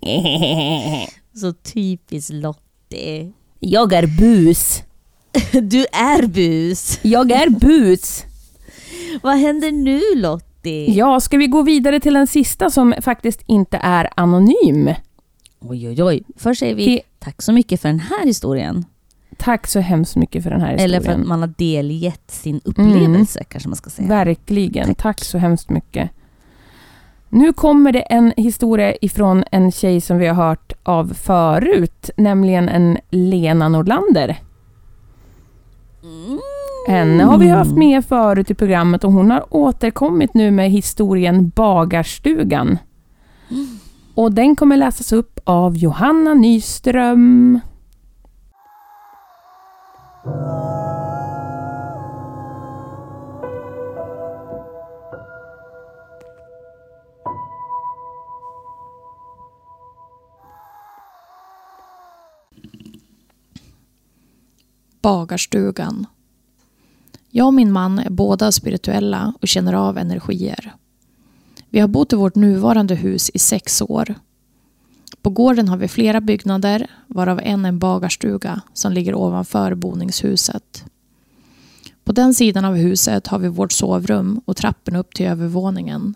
Så typiskt Lottie. Jag är bus. Du är bus! Jag är bus. Vad händer nu Lottie? Ja, ska vi gå vidare till den sista som faktiskt inte är anonym? Oj, oj, oj. Först säger vi tack så mycket för den här historien. Tack så hemskt mycket för den här historien. Eller för att man har delgett sin upplevelse, kanske man ska säga. Verkligen. Tack. Tack. så hemskt mycket. Nu kommer det en historia ifrån en tjej som vi har hört av förut, nämligen en Lena Nordlander. Mm. Henne har vi haft med förut i programmet och hon har återkommit nu med historien Bagarstugan. Och den kommer läsas upp av Johanna Nyström. Bagarstugan. Jag och min man är båda spirituella och känner av energier. Vi har bott i vårt nuvarande hus i sex år. På gården har vi flera byggnader, varav en är en bagarstuga som ligger ovanför boningshuset. På den sidan av huset har vi vårt sovrum och trappen upp till övervåningen.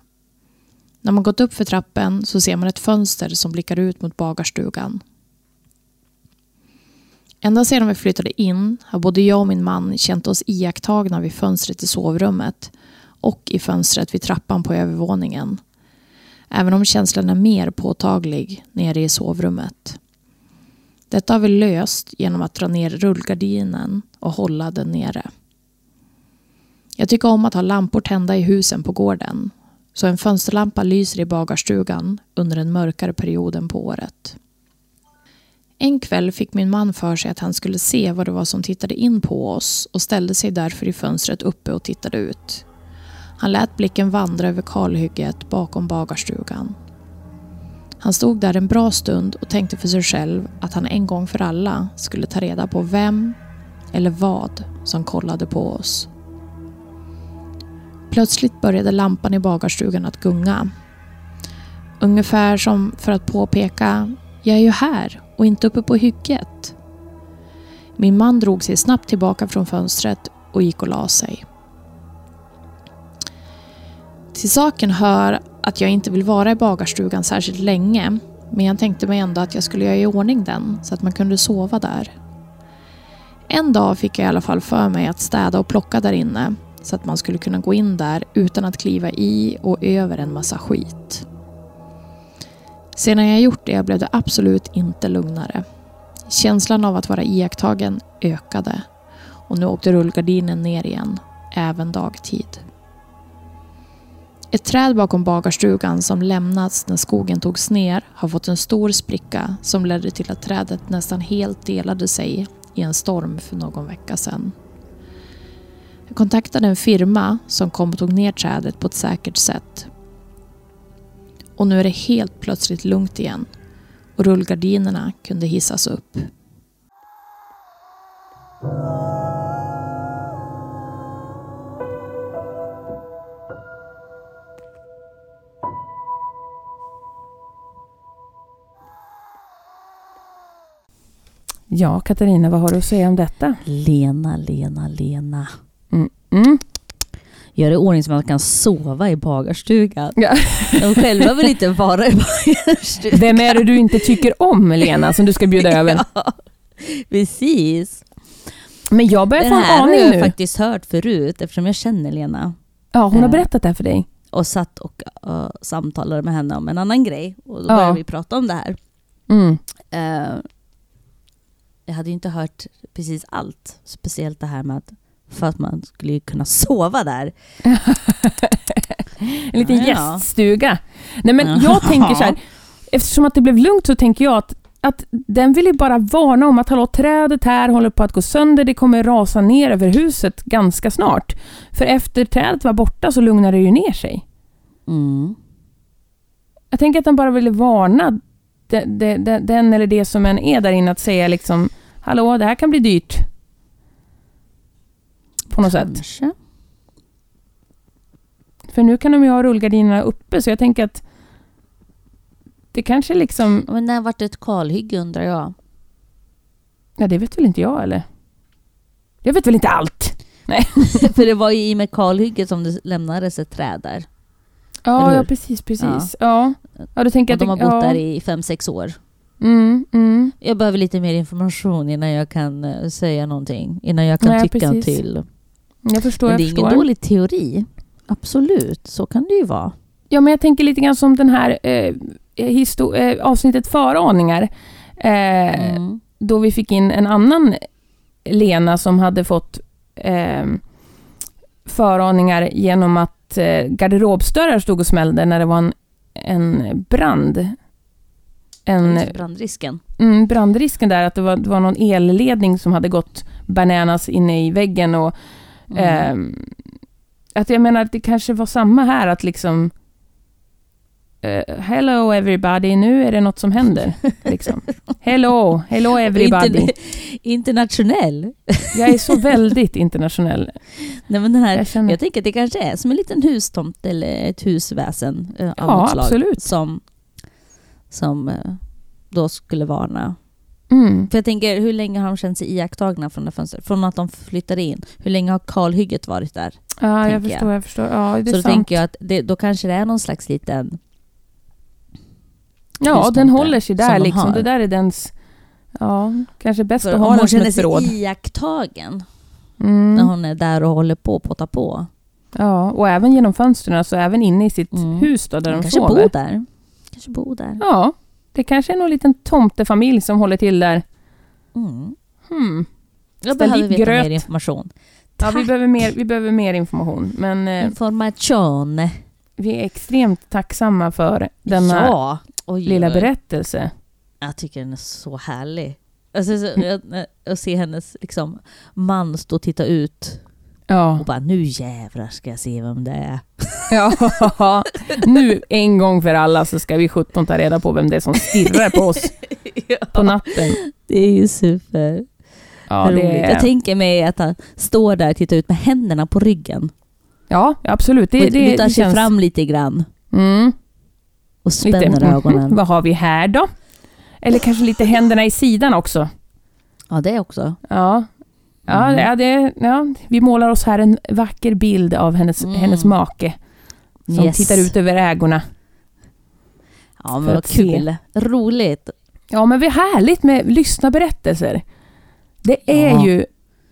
När man gått upp för trappen så ser man ett fönster som blickar ut mot bagarstugan. Ända sedan vi flyttade in har både jag och min man känt oss iakttagna vid fönstret i sovrummet och i fönstret vid trappan på övervåningen. Även om känslan är mer påtaglig nere i sovrummet. Detta har vi löst genom att dra ner rullgardinen och hålla den nere. Jag tycker om att ha lampor tända i husen på gården. Så en fönsterlampa lyser i bagarstugan under den mörkare perioden på året. En kväll fick min man för sig att han skulle se vad det var som tittade in på oss och ställde sig därför i fönstret uppe och tittade ut. Han lät blicken vandra över kalhygget bakom bagarstugan. Han stod där en bra stund och tänkte för sig själv att han en gång för alla skulle ta reda på vem eller vad som kollade på oss. Plötsligt började lampan i bagarstugan att gunga. Ungefär som för att påpeka jag är ju här och inte uppe på hygget. Min man drog sig snabbt tillbaka från fönstret och gick och la sig. Till saken hör att jag inte vill vara i bagarstugan särskilt länge men jag tänkte mig ändå att jag skulle göra i ordning den så att man kunde sova där. En dag fick jag i alla fall för mig att städa och plocka där inne så att man skulle kunna gå in där utan att kliva i och över en massa skit. Sedan jag gjort det blev det absolut inte lugnare. Känslan av att vara iakttagen ökade och nu åkte rullgardinen ner igen, även dagtid. Ett träd bakom bagarstugan som lämnats när skogen togs ner har fått en stor spricka som ledde till att trädet nästan helt delade sig i en storm för någon vecka sedan. Jag kontaktade en firma som kom och tog ner trädet på ett säkert sätt. Och nu är det helt plötsligt lugnt igen och rullgardinerna kunde hissas upp. Ja, Katarina, vad har du att säga om detta? Lena, Lena, Lena. Mm. Mm. Gör det i ordning så man kan sova i bagarstugan. Ja. De själva vill inte vara i bagarstugan. Vem är det du inte tycker om, Lena, som du ska bjuda över? Ja, precis. Men jag börjar Det få en här har aning jag nu. faktiskt hört förut eftersom jag känner Lena. Ja, hon har Eh. berättat det här för dig. Och satt och uh, samtalade med henne om en annan grej. Och då Ja. började vi prata om det här. Mm. Eh, jag hade ju inte hört precis allt. Speciellt det här med att för att man skulle kunna sova där. En liten Ja, ja. gäststuga. Nej, men Ja. jag tänker så här, eftersom att det blev lugnt så tänker jag att, att den vill ju bara varna om att hallå, trädet här håller på att gå sönder, det kommer rasa ner över huset ganska snart. För efter trädet var borta så lugnar det ju ner sig. Mm. Jag tänker att den bara ville varna de, de, de, den eller det som än är där inne att säga liksom, hallå, det här kan bli dyrt. På något sätt. Kanske. För nu kan de ju ha rullgardinerna uppe, så jag tänker att det kanske liksom... Men när vart det ett kalhygge undrar jag. Ja, det vet väl inte jag, eller? Jag vet väl inte allt? För det var ju i med kalhygget som det lämnades ett träd där. Ja, ja precis, precis. Ja. Ja, du tänker Och de har att... bott ja. där i fem sex år. Mm, mm. Jag behöver lite mer information innan jag kan eh, säga någonting. Innan jag kan Nej, tycka precis. till. Jag förstår, Men det är ingen dålig teori. Absolut, så kan det ju vara. Ja, men jag tänker lite grann som den här eh, eh, avsnittet Föraningar. Eh, Mm. Då vi fick in en annan Lena som hade fått eh, föraningar genom att eh, garderobsdörrar stod och smällde när det var en, en brand. En, Brandrisken. mm, brandrisken där, att det var, det var någon elledning som hade gått bananas inne i väggen och Mm. Ehm, att jag menar att det kanske var samma här, att liksom... eh, hello everybody, nu är det något som händer. Liksom. Hello, hello everybody. Interna- internationell. Jag är så väldigt internationell. Nej, men den här, Jag känner, jag tänker att det kanske är som en liten hustomt eller ett husväsen eh, av Ja, något slag. absolut. Som, som eh, då skulle varna. Mm. För jag tänker, hur länge har de känt sig iakttagna från det fönstret? Från att de flyttade in. Hur länge har kalhygget varit där? Ja, jag förstår, jag förstår. Ja, det är Så då sant. tänker jag att det, då kanske det är någon slags liten... ja, den håller sig där liksom. har. Det där är dens... Ja, kanske bäst För att ha hon den som känner ett förråd. sig iakttagen Mm. när hon är där och håller på att potta på. Ja, och även genom fönstren, så även inne i sitt Mm. hus då, där Hon de kanske sover. bor där. Kanske bor där. Ja, det kanske är någon liten tomtefamilj som håller till där. Mm. Hmm. Jag Ställ behöver veta gröt. mer information. Ja, vi behöver, mer, vi behöver mer information. Men eh, Information. vi är extremt tacksamma för denna ja. Oj, lilla berättelse. Jag tycker den är så härlig. Alltså, jag ser hennes liksom, man stå och titta ut Ja. och bara nu jävlar ska jag se vem det är. ja. Nu en gång för alla så ska vi 17 ta reda på vem det är som stirrar på oss på natten. Det är ju super Ja, det. Jag tänker mig att han står där och tittar ut med händerna på ryggen. ja absolut. Det, och det, lutar sig känns... fram lite grann Mm. och Lite. spänner Mhm. ögonen. Vad har vi här då? Eller kanske lite händerna i sidan också. Ja, det också. Ja. Ja, Mm. ja, det, ja, vi målar oss här en vacker bild av hennes, Mm. hennes make. Som Yes. tittar ut över ägorna. Ja, men vad kul. Roligt. Ja, men det är härligt med lyssnarberättelser. Det är Ja. ju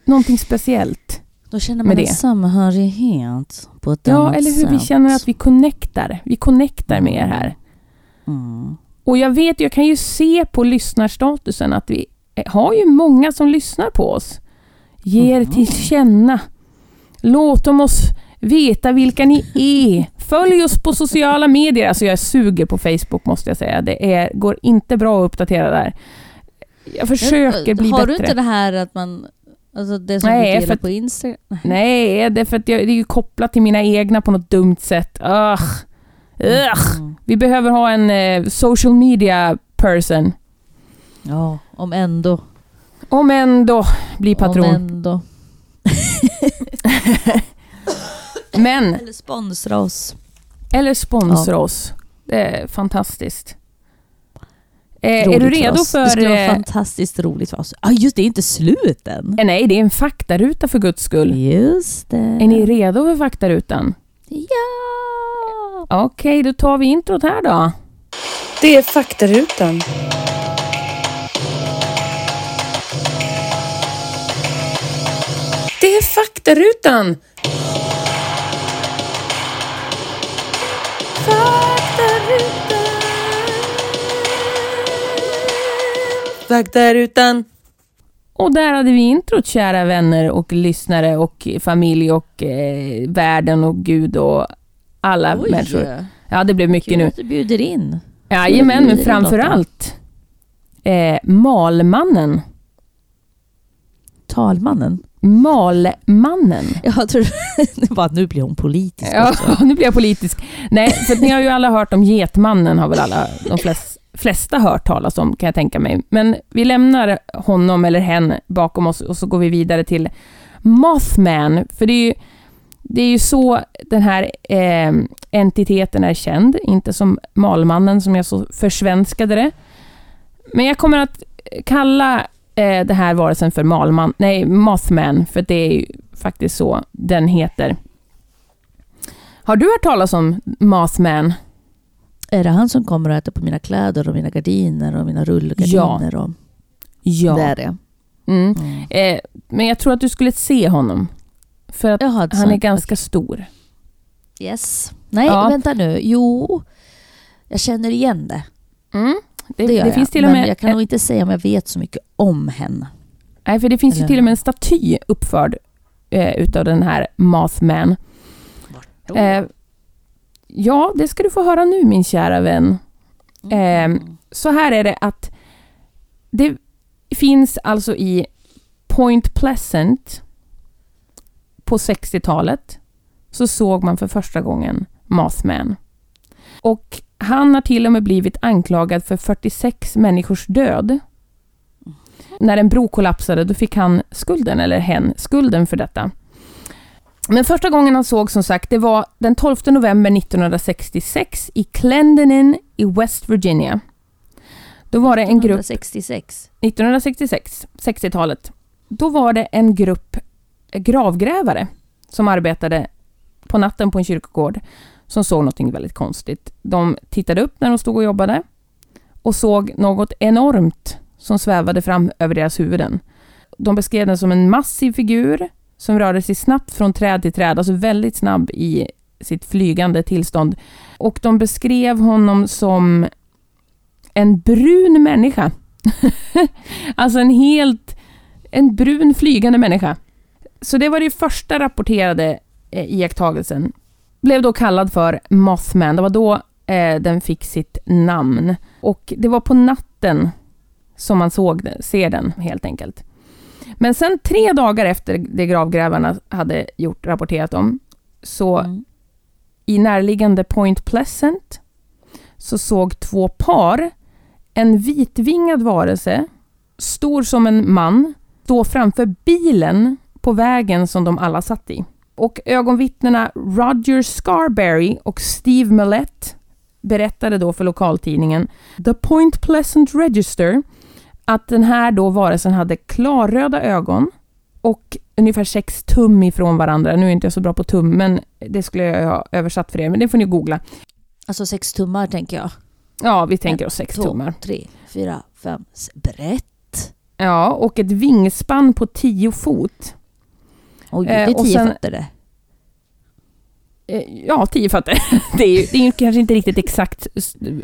någonting speciellt. Då känner man en samhörighet på ett Ja, annat eller hur vi sätt. känner att vi connectar. Vi connectar med er här. Mm. Och jag vet, jag kan ju se på lyssnarstatusen att vi har ju många som lyssnar på oss. Ger Mhm. till känna Låt om oss veta vilka ni är. Följ oss på sociala medier. Alltså jag suger på Facebook måste jag säga. Det är, går inte bra att uppdatera där. Jag försöker bli Har bättre. du inte det här att man... Alltså det som Nej, du delar att- på Instagram? Nej, det är för att jag, det är ju kopplat till mina egna på något dumt sätt. Ugh. Ugh. Mm. Vi behöver ha en eh, social media person. Ja, om ändå. Om ändå blir patron. Om ändå. Men, Eller sponsra oss. eller sponsra oss. Det är fantastiskt. Eh, är du redo för... Det skulle vara eh, fantastiskt roligt för oss. Ja, just det, är inte slut än. eh, nej, det är en faktaruta för guds skull. Just det. Är ni redo för faktarutan? Ja! Okej, då tar vi introt här då. Det är faktarutan. Det är faktarutan! Faktarutan. Och där hade vi introt, kära vänner och lyssnare och familj och eh, världen och Gud och alla människor. Ja, det blev mycket Kul nu. att du bjuder in. Jajamän, men framför allt eh, Malmannen. Talmannen. Malmannen. Jag tror var att nu blir hon politisk Ja, nu blir jag politisk. Nej, för ni har ju alla hört om Getmannen, har väl alla, de flest, flesta hört talas om, kan jag tänka mig. Men vi lämnar honom eller hen bakom oss och så går vi vidare till Mothman, för det är ju, det är ju så den här eh, entiteten är känd, inte som Malmannen som jag så försvenskade det. Men jag kommer att kalla eh, det här varelsen för Malman, nej, Mothman, för det är ju faktiskt så den heter. Har du hört talas om Mothman? Är det han som kommer och äter på mina kläder och mina gardiner och mina rullgardiner? Och... Ja. Det är det. Mm. Mm. Eh, men jag tror att du skulle se honom. För att Jaha, han är ganska stor. Yes. Nej, Ja. vänta nu. Jo, jag känner igen det. Mm. Det, Det, det jag. finns till och Men med, jag kan nog inte säga om jag vet så mycket om henne. nej, för det finns ju Eller- till och med en staty uppförd eh, utav den här Mothman. Eh, ja, det ska du få höra nu min kära vän. Mm. eh, Så här är det att det finns alltså i Point Pleasant på 60-talet så såg man för första gången Mothman. Och han har till och med blivit anklagad för 46 människors död. När en bro kollapsade då fick han skulden, eller hen, skulden för detta. Men första gången han såg som sagt, det var den 12 november 1966 i Clendenin i West Virginia. Då var det en grupp 1966. 1966, 60-talet, då var det en grupp gravgrävare som arbetade på natten på en kyrkogård som såg något väldigt konstigt. De tittade upp när de stod och jobbade och såg något enormt som svävade fram över deras huvuden. De beskrev den som en massiv figur som rörde sig snabbt från träd till träd, alltså väldigt snabb i sitt flygande tillstånd. Och de beskrev honom som en brun människa. alltså en helt... En brun flygande människa. Så det var det första rapporterade eh, iakttagelsen. Blev då kallad för Mothman. Det var då eh, den fick sitt namn. Och det var på natten som man såg ser den helt enkelt. Men sen tre dagar efter det gravgrävarna hade gjort, rapporterat om, så Mm. i närliggande Point Pleasant så såg två par en vitvingad varelse, stor som en man, stå framför bilen på vägen som de alla satt i. Och ögonvittnena Roger Scarberry och Steve Millett berättade då för lokaltidningen The Point Pleasant Register att den här då varelsen hade klarröda ögon och ungefär sex tum ifrån varandra. Nu är inte jag så bra på tum, men det skulle jag ha översatt för er, men det får ni googla. Alltså sex tummar tänker jag. Ja, vi tänker oss sex Två, tummar. tre, fyra, fem. Brett. Ja, och ett vingspann på 10 fot. Oj, Eh, det är tio fötter det. Eh, Ja, 10 fötter. Det är ju det är ju kanske inte riktigt exakt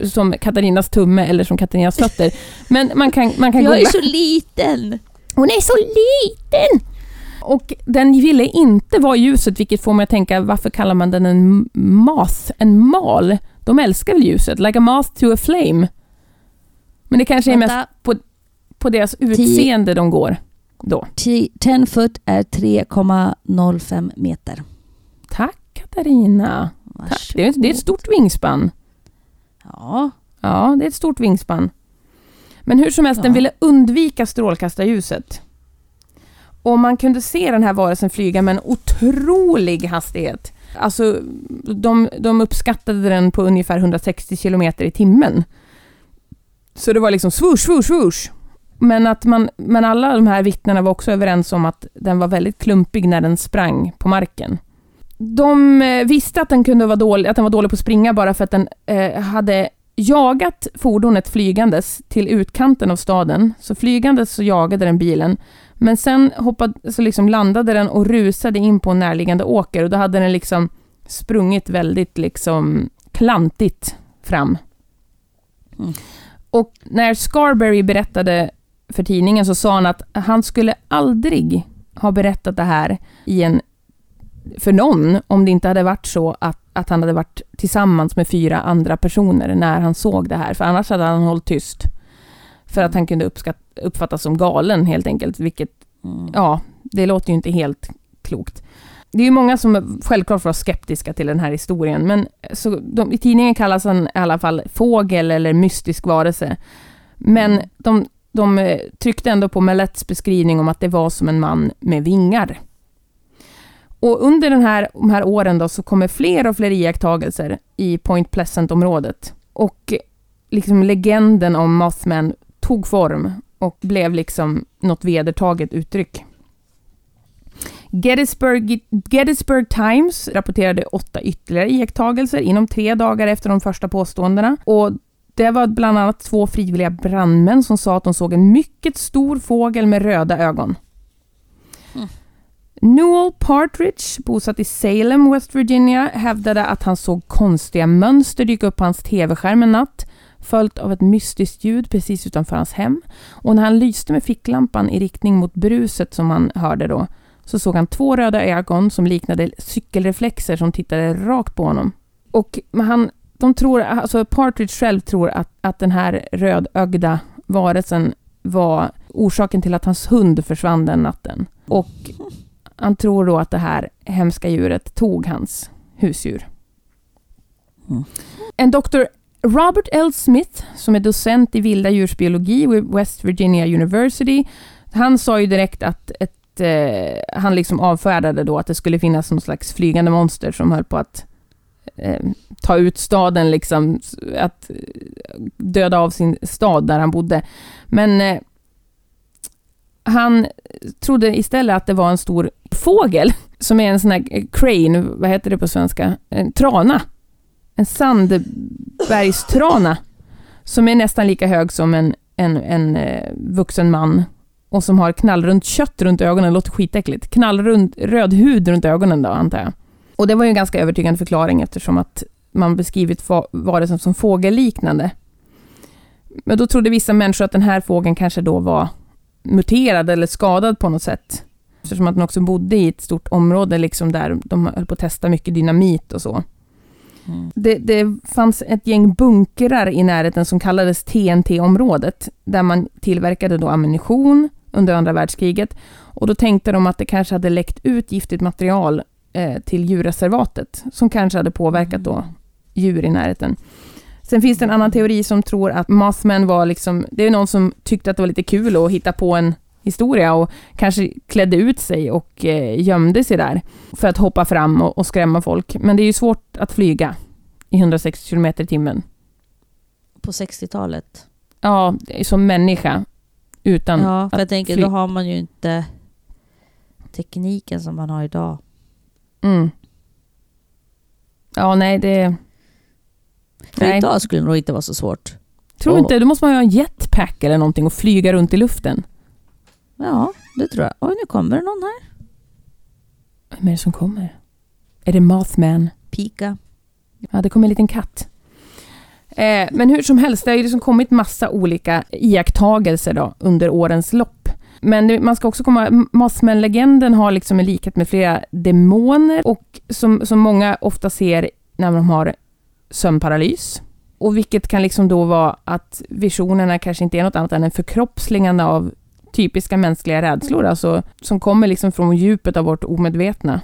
som Katarinas tumme eller som Katarinas fötter. Men man kan, man kan Jag är googla. så liten! Hon är så liten! Och den ville inte vara ljuset, vilket får mig att tänka, varför kallar man den en moth? En mal? De älskar väl ljuset? Like a moth to a flame. Men det kanske är mest Vänta, på deras utseende de går då. 10 foot är 3,05 meter. Tack Katarina. Tack. Det är, det är ett stort vingspann. Ja, Ja, det är ett stort vingspann. Men hur som helst, den Ja. ville undvika strålkastarljuset. Och man kunde se den här varelsen flyga med en otrolig hastighet. Alltså, de, de uppskattade den på ungefär 160 kilometer i timmen. Så det var liksom swoosh, swoosh, swoosh. Men, att man, men alla de här vittnena var också överens om att den var väldigt klumpig när den sprang på marken. De eh, visste att den, kunde vara dålig, att den var dålig på att springa bara för att den eh, hade jagat fordonet flygandes till utkanten av staden. Så flygandes så jagade den bilen. Men sen hoppade, så liksom landade den och rusade in på en närliggande åker och då hade den liksom sprungit väldigt liksom klantigt fram. Mm. Och när Scarberry berättade för tidningen så sa han att han skulle aldrig ha berättat det här i en, för någon om det inte hade varit så att, att han hade varit tillsammans med fyra andra personer när han såg det här. För annars hade han hållit tyst. För att han kunde uppskatt, uppfattas som galen helt enkelt, vilket mm. ja, det låter ju inte helt klokt. Det är ju många som självklart var skeptiska till den här historien, men så de, i tidningen kallas han i alla fall fågel eller mystisk varelse. Men de, de eh, tryckte ändå på Mallets beskrivning om att det var som en man med vingar. Och under den här, de här åren då så kommer fler och fler iakttagelser i Point Pleasant-området. Och eh, liksom legenden om Mothman tog form och blev liksom något vedertaget uttryck. Gettysburg, Gettysburg Times rapporterade åtta ytterligare iakttagelser inom tre dagar efter de första påståendena. Och det var bland annat två frivilliga brandmän som sa att de såg en mycket stor fågel med röda ögon. Mm. Newell Partridge, bosatt i Salem, West Virginia, hävdade att han såg konstiga mönster dyka upp på hans tv-skärm en natt, följt av ett mystiskt ljud precis utanför hans hem. Och när han lyste med ficklampan i riktning mot bruset som han hörde då, så såg han två röda ögon som liknade cykelreflexer som tittade rakt på honom. Och han, de tror, alltså Partridge själv tror att, att den här rödögda varelsen var orsaken till att hans hund försvann den natten. Och han tror då att det här hemska djuret tog hans husdjur. Mm. En doktor Robert L. Smith, som är docent i vilda djursbiologi vid West Virginia University, han sa ju direkt att ett, eh, han liksom avfärdade då att det skulle finnas någon slags flygande monster som höll på att eh, ta ut staden, liksom, att eh, döda av sin stad där han bodde. Men eh, han trodde istället att det var en stor fågel, som är en sån här eh, crane, vad heter det på svenska? En trana. En sandbergstrana. Som är nästan lika hög som en, en, en eh, vuxen man. Och som har knallrunt kött runt ögonen, det låter skitäckligt. Knallrund röd hud runt ögonen då, antar jag. Och det var ju en ganska övertygande förklaring eftersom att man beskrivit va- varelsen som fågelliknande. Men då trodde vissa människor att den här fågeln kanske då var muterad eller skadad på något sätt. Eftersom att den också bodde i ett stort område liksom där de höll på att testa mycket dynamit och så. Mm. Det, det fanns ett gäng bunkrar i närheten som kallades TNT-området, där man tillverkade då ammunition under andra världskriget. Och då tänkte de att det kanske hade läckt ut giftigt material eh, till djurreservatet, som kanske hade påverkat då djur i närheten. Sen finns det en annan teori som tror att Mothman var liksom, det är någon som tyckte att det var lite kul att hitta på en historia och kanske klädde ut sig och eh, gömde sig där för att hoppa fram och, och skrämma folk. Men det är ju svårt att flyga i 160 km i timmen. På 60-talet. Ja, som människa. Utan Ja, för jag tänker då har man ju inte tekniken som man har idag. Mm. Ja, nej, det... För Nej. idag skulle det nog inte vara så svårt. Tror Och- inte, då måste man ha en jetpack eller någonting och flyga runt i luften. Ja, det tror jag. Oj, nu kommer det någon här. Vem är det som kommer? Är det Mothman? Pika. Ja, det kommer en liten katt. Eh, men hur som helst, det har ju liksom kommit massa olika iakttagelser då, under årens lopp. Men det, man ska också komma Mothman-legenden har liksom en likhet med flera demoner och som, som många ofta ser när de har sömnparalys. Och vilket kan liksom då vara att visionerna kanske inte är något annat än en förkroppsligande av typiska mänskliga rädslor, alltså som kommer liksom från djupet av vårt omedvetna.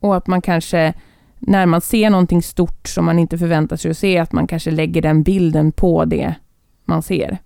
Och att man kanske, när man ser någonting stort som man inte förväntar sig att se, att man kanske lägger den bilden på det man ser.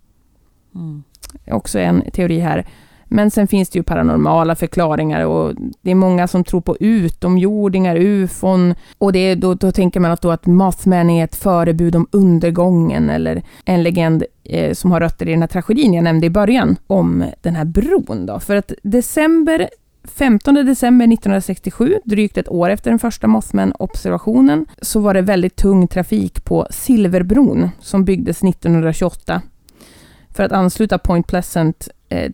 Mm. Också en teori här. Men sen finns det ju paranormala förklaringar och det är många som tror på utomjordingar, ufon. Och det är då, då tänker man att, då att Mothman är ett förebud om undergången eller en legend eh, som har rötter i den här tragedin jag nämnde i början om den här bron. Då. För att december 15 december 1967, drygt ett år efter den första Mothman-observationen, så var det väldigt tung trafik på Silverbron som byggdes 1928 för att ansluta Point Pleasant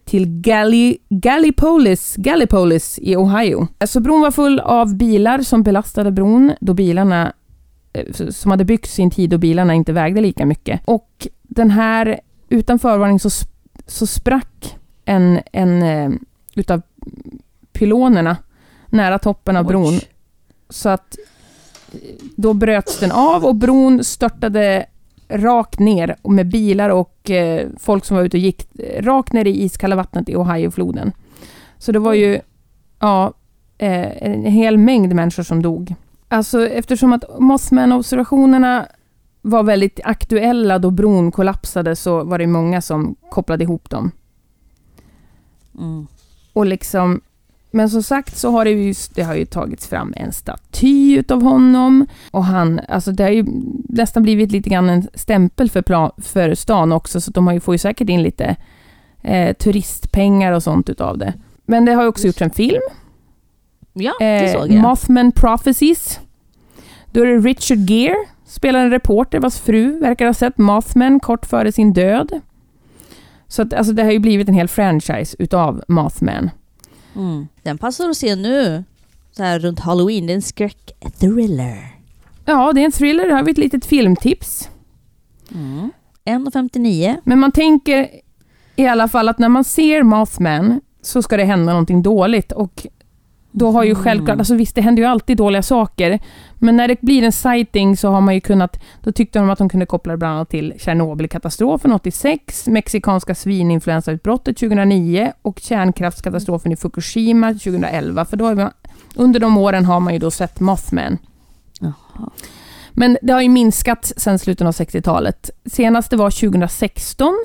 till Galli, Gallipolis, Gallipolis i Ohio. Så bron var full av bilar som belastade bron då bilarna eh, som hade byggts i en tid då bilarna inte vägde lika mycket. Och den här, utan förvarning så, så sprack en, en eh, utav pylonerna nära toppen av bron. Oj. Så att då bröts den av och bron störtade rakt ner med bilar och eh, folk som var ute och gick rakt ner i iskalla vattnet i Ohiofloden. Så det var ju ja, eh, en hel mängd människor som dog. Alltså eftersom att Mothman-observationerna var väldigt aktuella då bron kollapsade så var det många som kopplade ihop dem. Mm. Och liksom, men som sagt så har det ju, det har ju tagits fram en staty av honom. Och han, alltså det har ju nästan blivit lite grann en stämpel för, plan, för stan också, så de har ju, får ju säkert in lite eh, turistpengar och sånt utav det. Men det har ju också gjorts en film. Ja, det Eh, såg jag. Mothman Prophecies. Då är det Richard Gere, spelar en reporter vars fru verkar ha sett Mothman kort före sin död. Så att, alltså, det har ju blivit en hel franchise utav Mothman. Mm. Den passar att se nu. Så här runt halloween. Det är en skräck-thriller. Ja, det är en thriller. Här har vi ett litet filmtips. Mm. 1,59. Men man tänker i alla fall att när man ser Mothman så ska det hända någonting dåligt. Och då har ju Mm. självklart, alltså visst det händer ju alltid dåliga saker, men när det blir en sighting så har man ju kunnat, då tyckte de att de kunde koppla det bland annat till Tjernobylkatastrofen 86, mexikanska svininfluensautbrottet 2009 och kärnkraftskatastrofen i Fukushima 2011, för då har man, under de åren har man ju då sett Mothman. Jaha. Men det har ju minskat sedan slutet av 60-talet. Senast det var 2016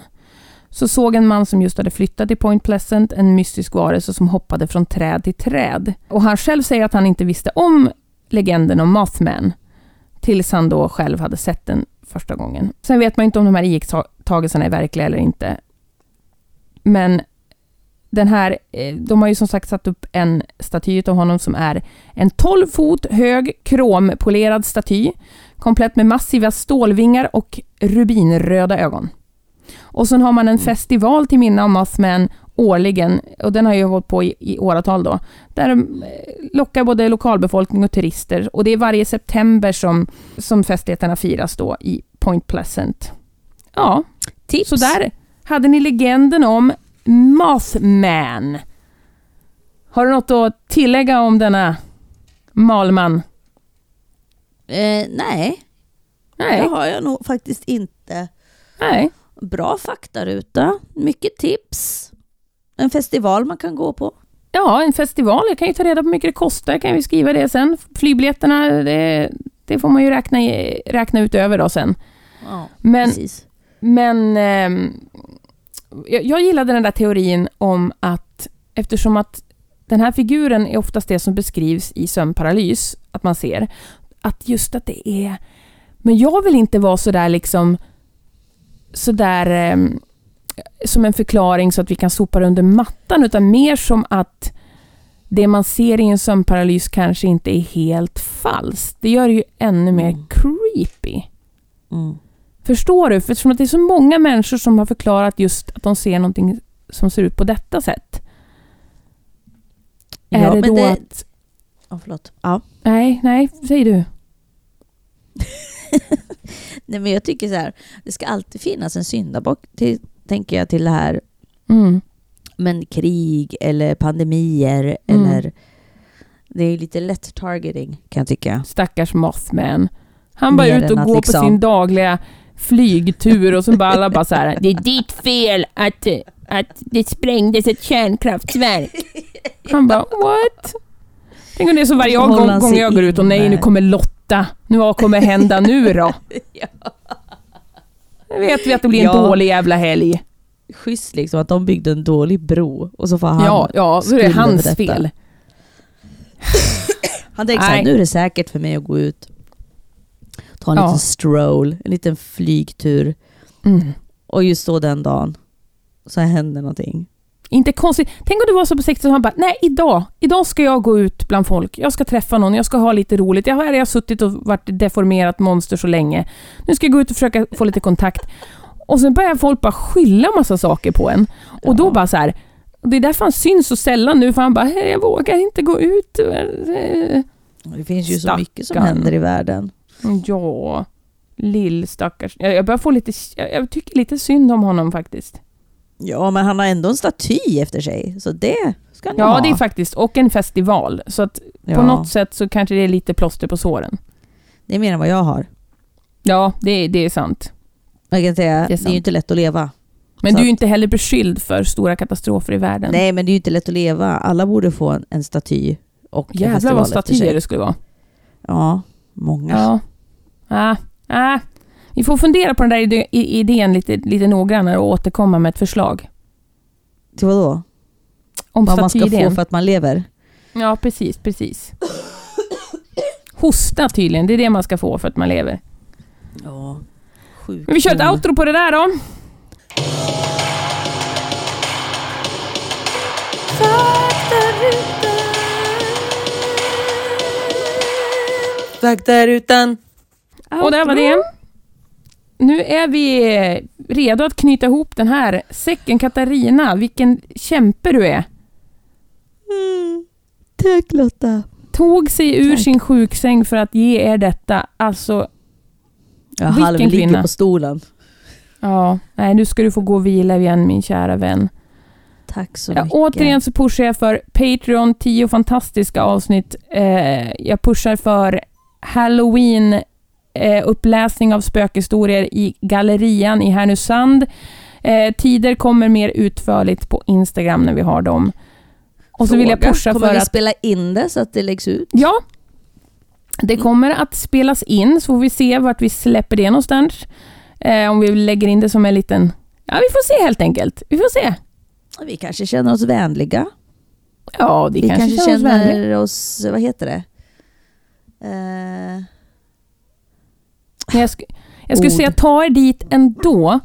så såg en man som just hade flyttat till Point Pleasant en mystisk varelse som hoppade från träd till träd. Och han själv säger att han inte visste om legenden om Mothman tills han då själv hade sett den första gången. Sen vet man inte om de här iakttagelserna är verkliga eller inte. Men den här, eh, de har ju som sagt satt upp en staty av honom som är en 12 fot hög krompolerad staty komplett med massiva stålvingar och rubinröda ögon. Och sen har man en festival till minne av Mothman årligen, och den har ju hållit på i, i åratal då, där de eh, lockar både lokalbefolkning och turister. Och det är varje september som, som festligheterna firas då i Point Pleasant. Ja, Tips. så där hade ni legenden om Mothman. Har du något att tillägga om denna malman? Eh, nej, det Nej, har jag nog faktiskt inte. nej. Bra faktaruta. Mycket tips. En festival man kan gå på. Ja, en festival. Jag kan ju ta reda på hur mycket det kostar. Jag kan ju skriva det sen. Flygbiljetterna, det, det får man ju räkna, räkna ut över då sen. Ja, Men, precis. men ehm, jag, gillade den där teorin om att eftersom att den här figuren är oftast det som beskrivs i sömnparalys, att man ser, att just att det är... Men jag vill inte vara så där liksom sådär ehm, som en förklaring så att vi kan sopa det under mattan, utan mer som att det man ser i en sömnparalys kanske inte är helt falskt. Det gör det ju ännu mer Mm. creepy. Mm. Förstår du? För eftersom att det är så många människor som har förklarat just att de ser någonting som ser ut på detta sätt. Ja, är det då det- att... Ja, förlåt. Ja. Nej, nej, säg du. Nej, men jag tycker så här, det ska alltid finnas en syndabock, till, tänker jag, till det här. Mm. Men krig eller pandemier Mm. eller... Det är lite lätt targeting kan jag tycka. Stackars Mothman. Han bara Mer ut än och går liksom- på sin dagliga flygtur och så bara alla bara så här. Det är ditt fel att, att det sprängdes ett kärnkraftverk. Han bara what? Tänk om det är så varje gång, gång jag går ut och nej nu kommer Lotta. Nu vad kommer hända nu då? Nu vet vi att det blir en Ja. dålig jävla helg. Schysst liksom att de byggde en dålig bro och så får han... Ja, ja, så är det hans fel. Han tänker såhär, nu är det säkert för mig att gå ut. Ta en Ja. liten stroll, en liten flygtur. Mm. Och just då den dagen så händer någonting. Inte konstigt. Tänk om det var så på 60 han bara, nej idag, idag ska jag gå ut bland folk. Jag ska träffa någon, jag ska ha lite roligt. Jag har, jag har suttit och varit deformerat monster så länge. Nu ska jag gå ut och försöka få lite kontakt. Och sen börjar folk bara skylla massa saker på en. Och då Ja. bara så här, det är därför han syns så sällan nu, för han bara, "Hej, jag vågar inte gå ut. Det finns ju så Stackarn. mycket som händer i världen. Ja, lill stackars. Jag, börjar få lite, jag tycker lite synd om honom faktiskt. Ja, men han har ändå en staty efter sig, så det ska han Ja, ha. det är faktiskt, och en festival. Så att ja, På något sätt så kanske det är lite plåster på såren. Det är mer än vad jag har. Ja, det, det är sant. Jag kan säga, Det det är är, sant. ju inte lätt att leva. Men Så du är ju inte heller beskylld för stora katastrofer i världen. Nej, men det är ju inte lätt att leva. Alla borde få en, en staty och en Jävlar festival vad efter statyer sig. det skulle vara. Ja, många. Ja. Ah, ah. Vi får fundera på den där idén lite, lite noggrannare och återkomma med ett förslag. Till vad då? Om Vad man ska få för att man lever? Ja, precis, precis. Hosta tydligen, det är det man ska få för att man lever. Ja. Sjukdom. Men vi kör ett outro på det där då. Faktarutan. Och där var det. Nu är vi redo att knyta ihop den här säcken. Katarina, vilken kämpe du är. Mm. Tack Lotta. Tog sig ur Tack. sin sjuksäng för att ge er detta. Alltså, Jag Vilken halvligger kvinna. på stolen. ja. Nej, nu ska du få gå och vila igen min kära vän. Tack så Ja, mycket. återigen så pushar jag för Patreon, 10 fantastiska avsnitt. Eh, jag pushar för Halloween, eh, uppläsning av spökhistorier i Gallerian i Härnösand. Eh, tider kommer mer utförligt på Instagram när vi har dem. Och så vill jag Fråga, pusha Kommer för vi att... spela in det så att det läggs ut? Ja, det kommer att spelas in så får vi se vart vi släpper det någonstans. Eh, om vi lägger in det som en liten... Ja, vi får se helt enkelt. Vi får se. Vi kanske känner oss vänliga. Ja, det Vi kanske, kanske känner vänligt. oss, vad heter det? Eh, Men jag, sk jag skulle Ord. säga ta er dit ändå.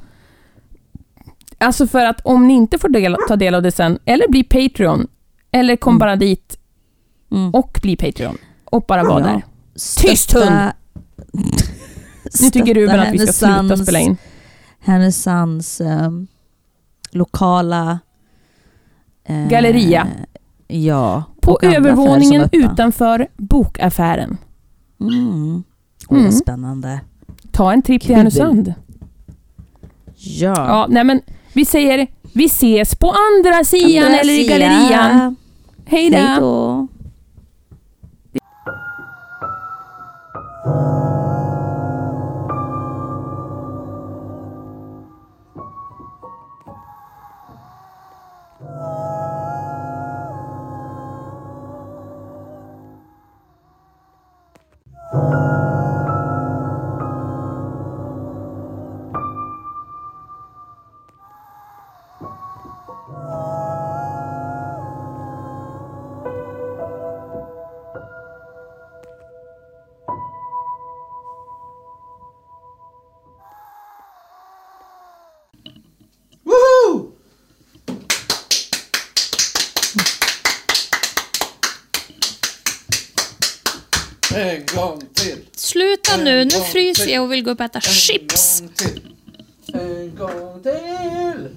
Alltså för att om ni inte får del, ta del av det sen, eller bli Patreon, eller kom Mm. bara dit mm. och bli Patreon. Och bara vara Ja. där. Tyst, hund! Nu tycker Ruben att vi ska sluta spela in. Härnösands ehm, lokala... eh, Galleria. Ja. På övervåningen utanför bokaffären. Mm. Åh, Mm. spännande. Ta en tripp till. Härnösand. Ja. Ja, nej men vi säger vi ses på andra sidan Andra eller i gallerian. Hej då! Sluta nu, nu fryser jag och vill gå upp och äta En chips. gång till. En gång till.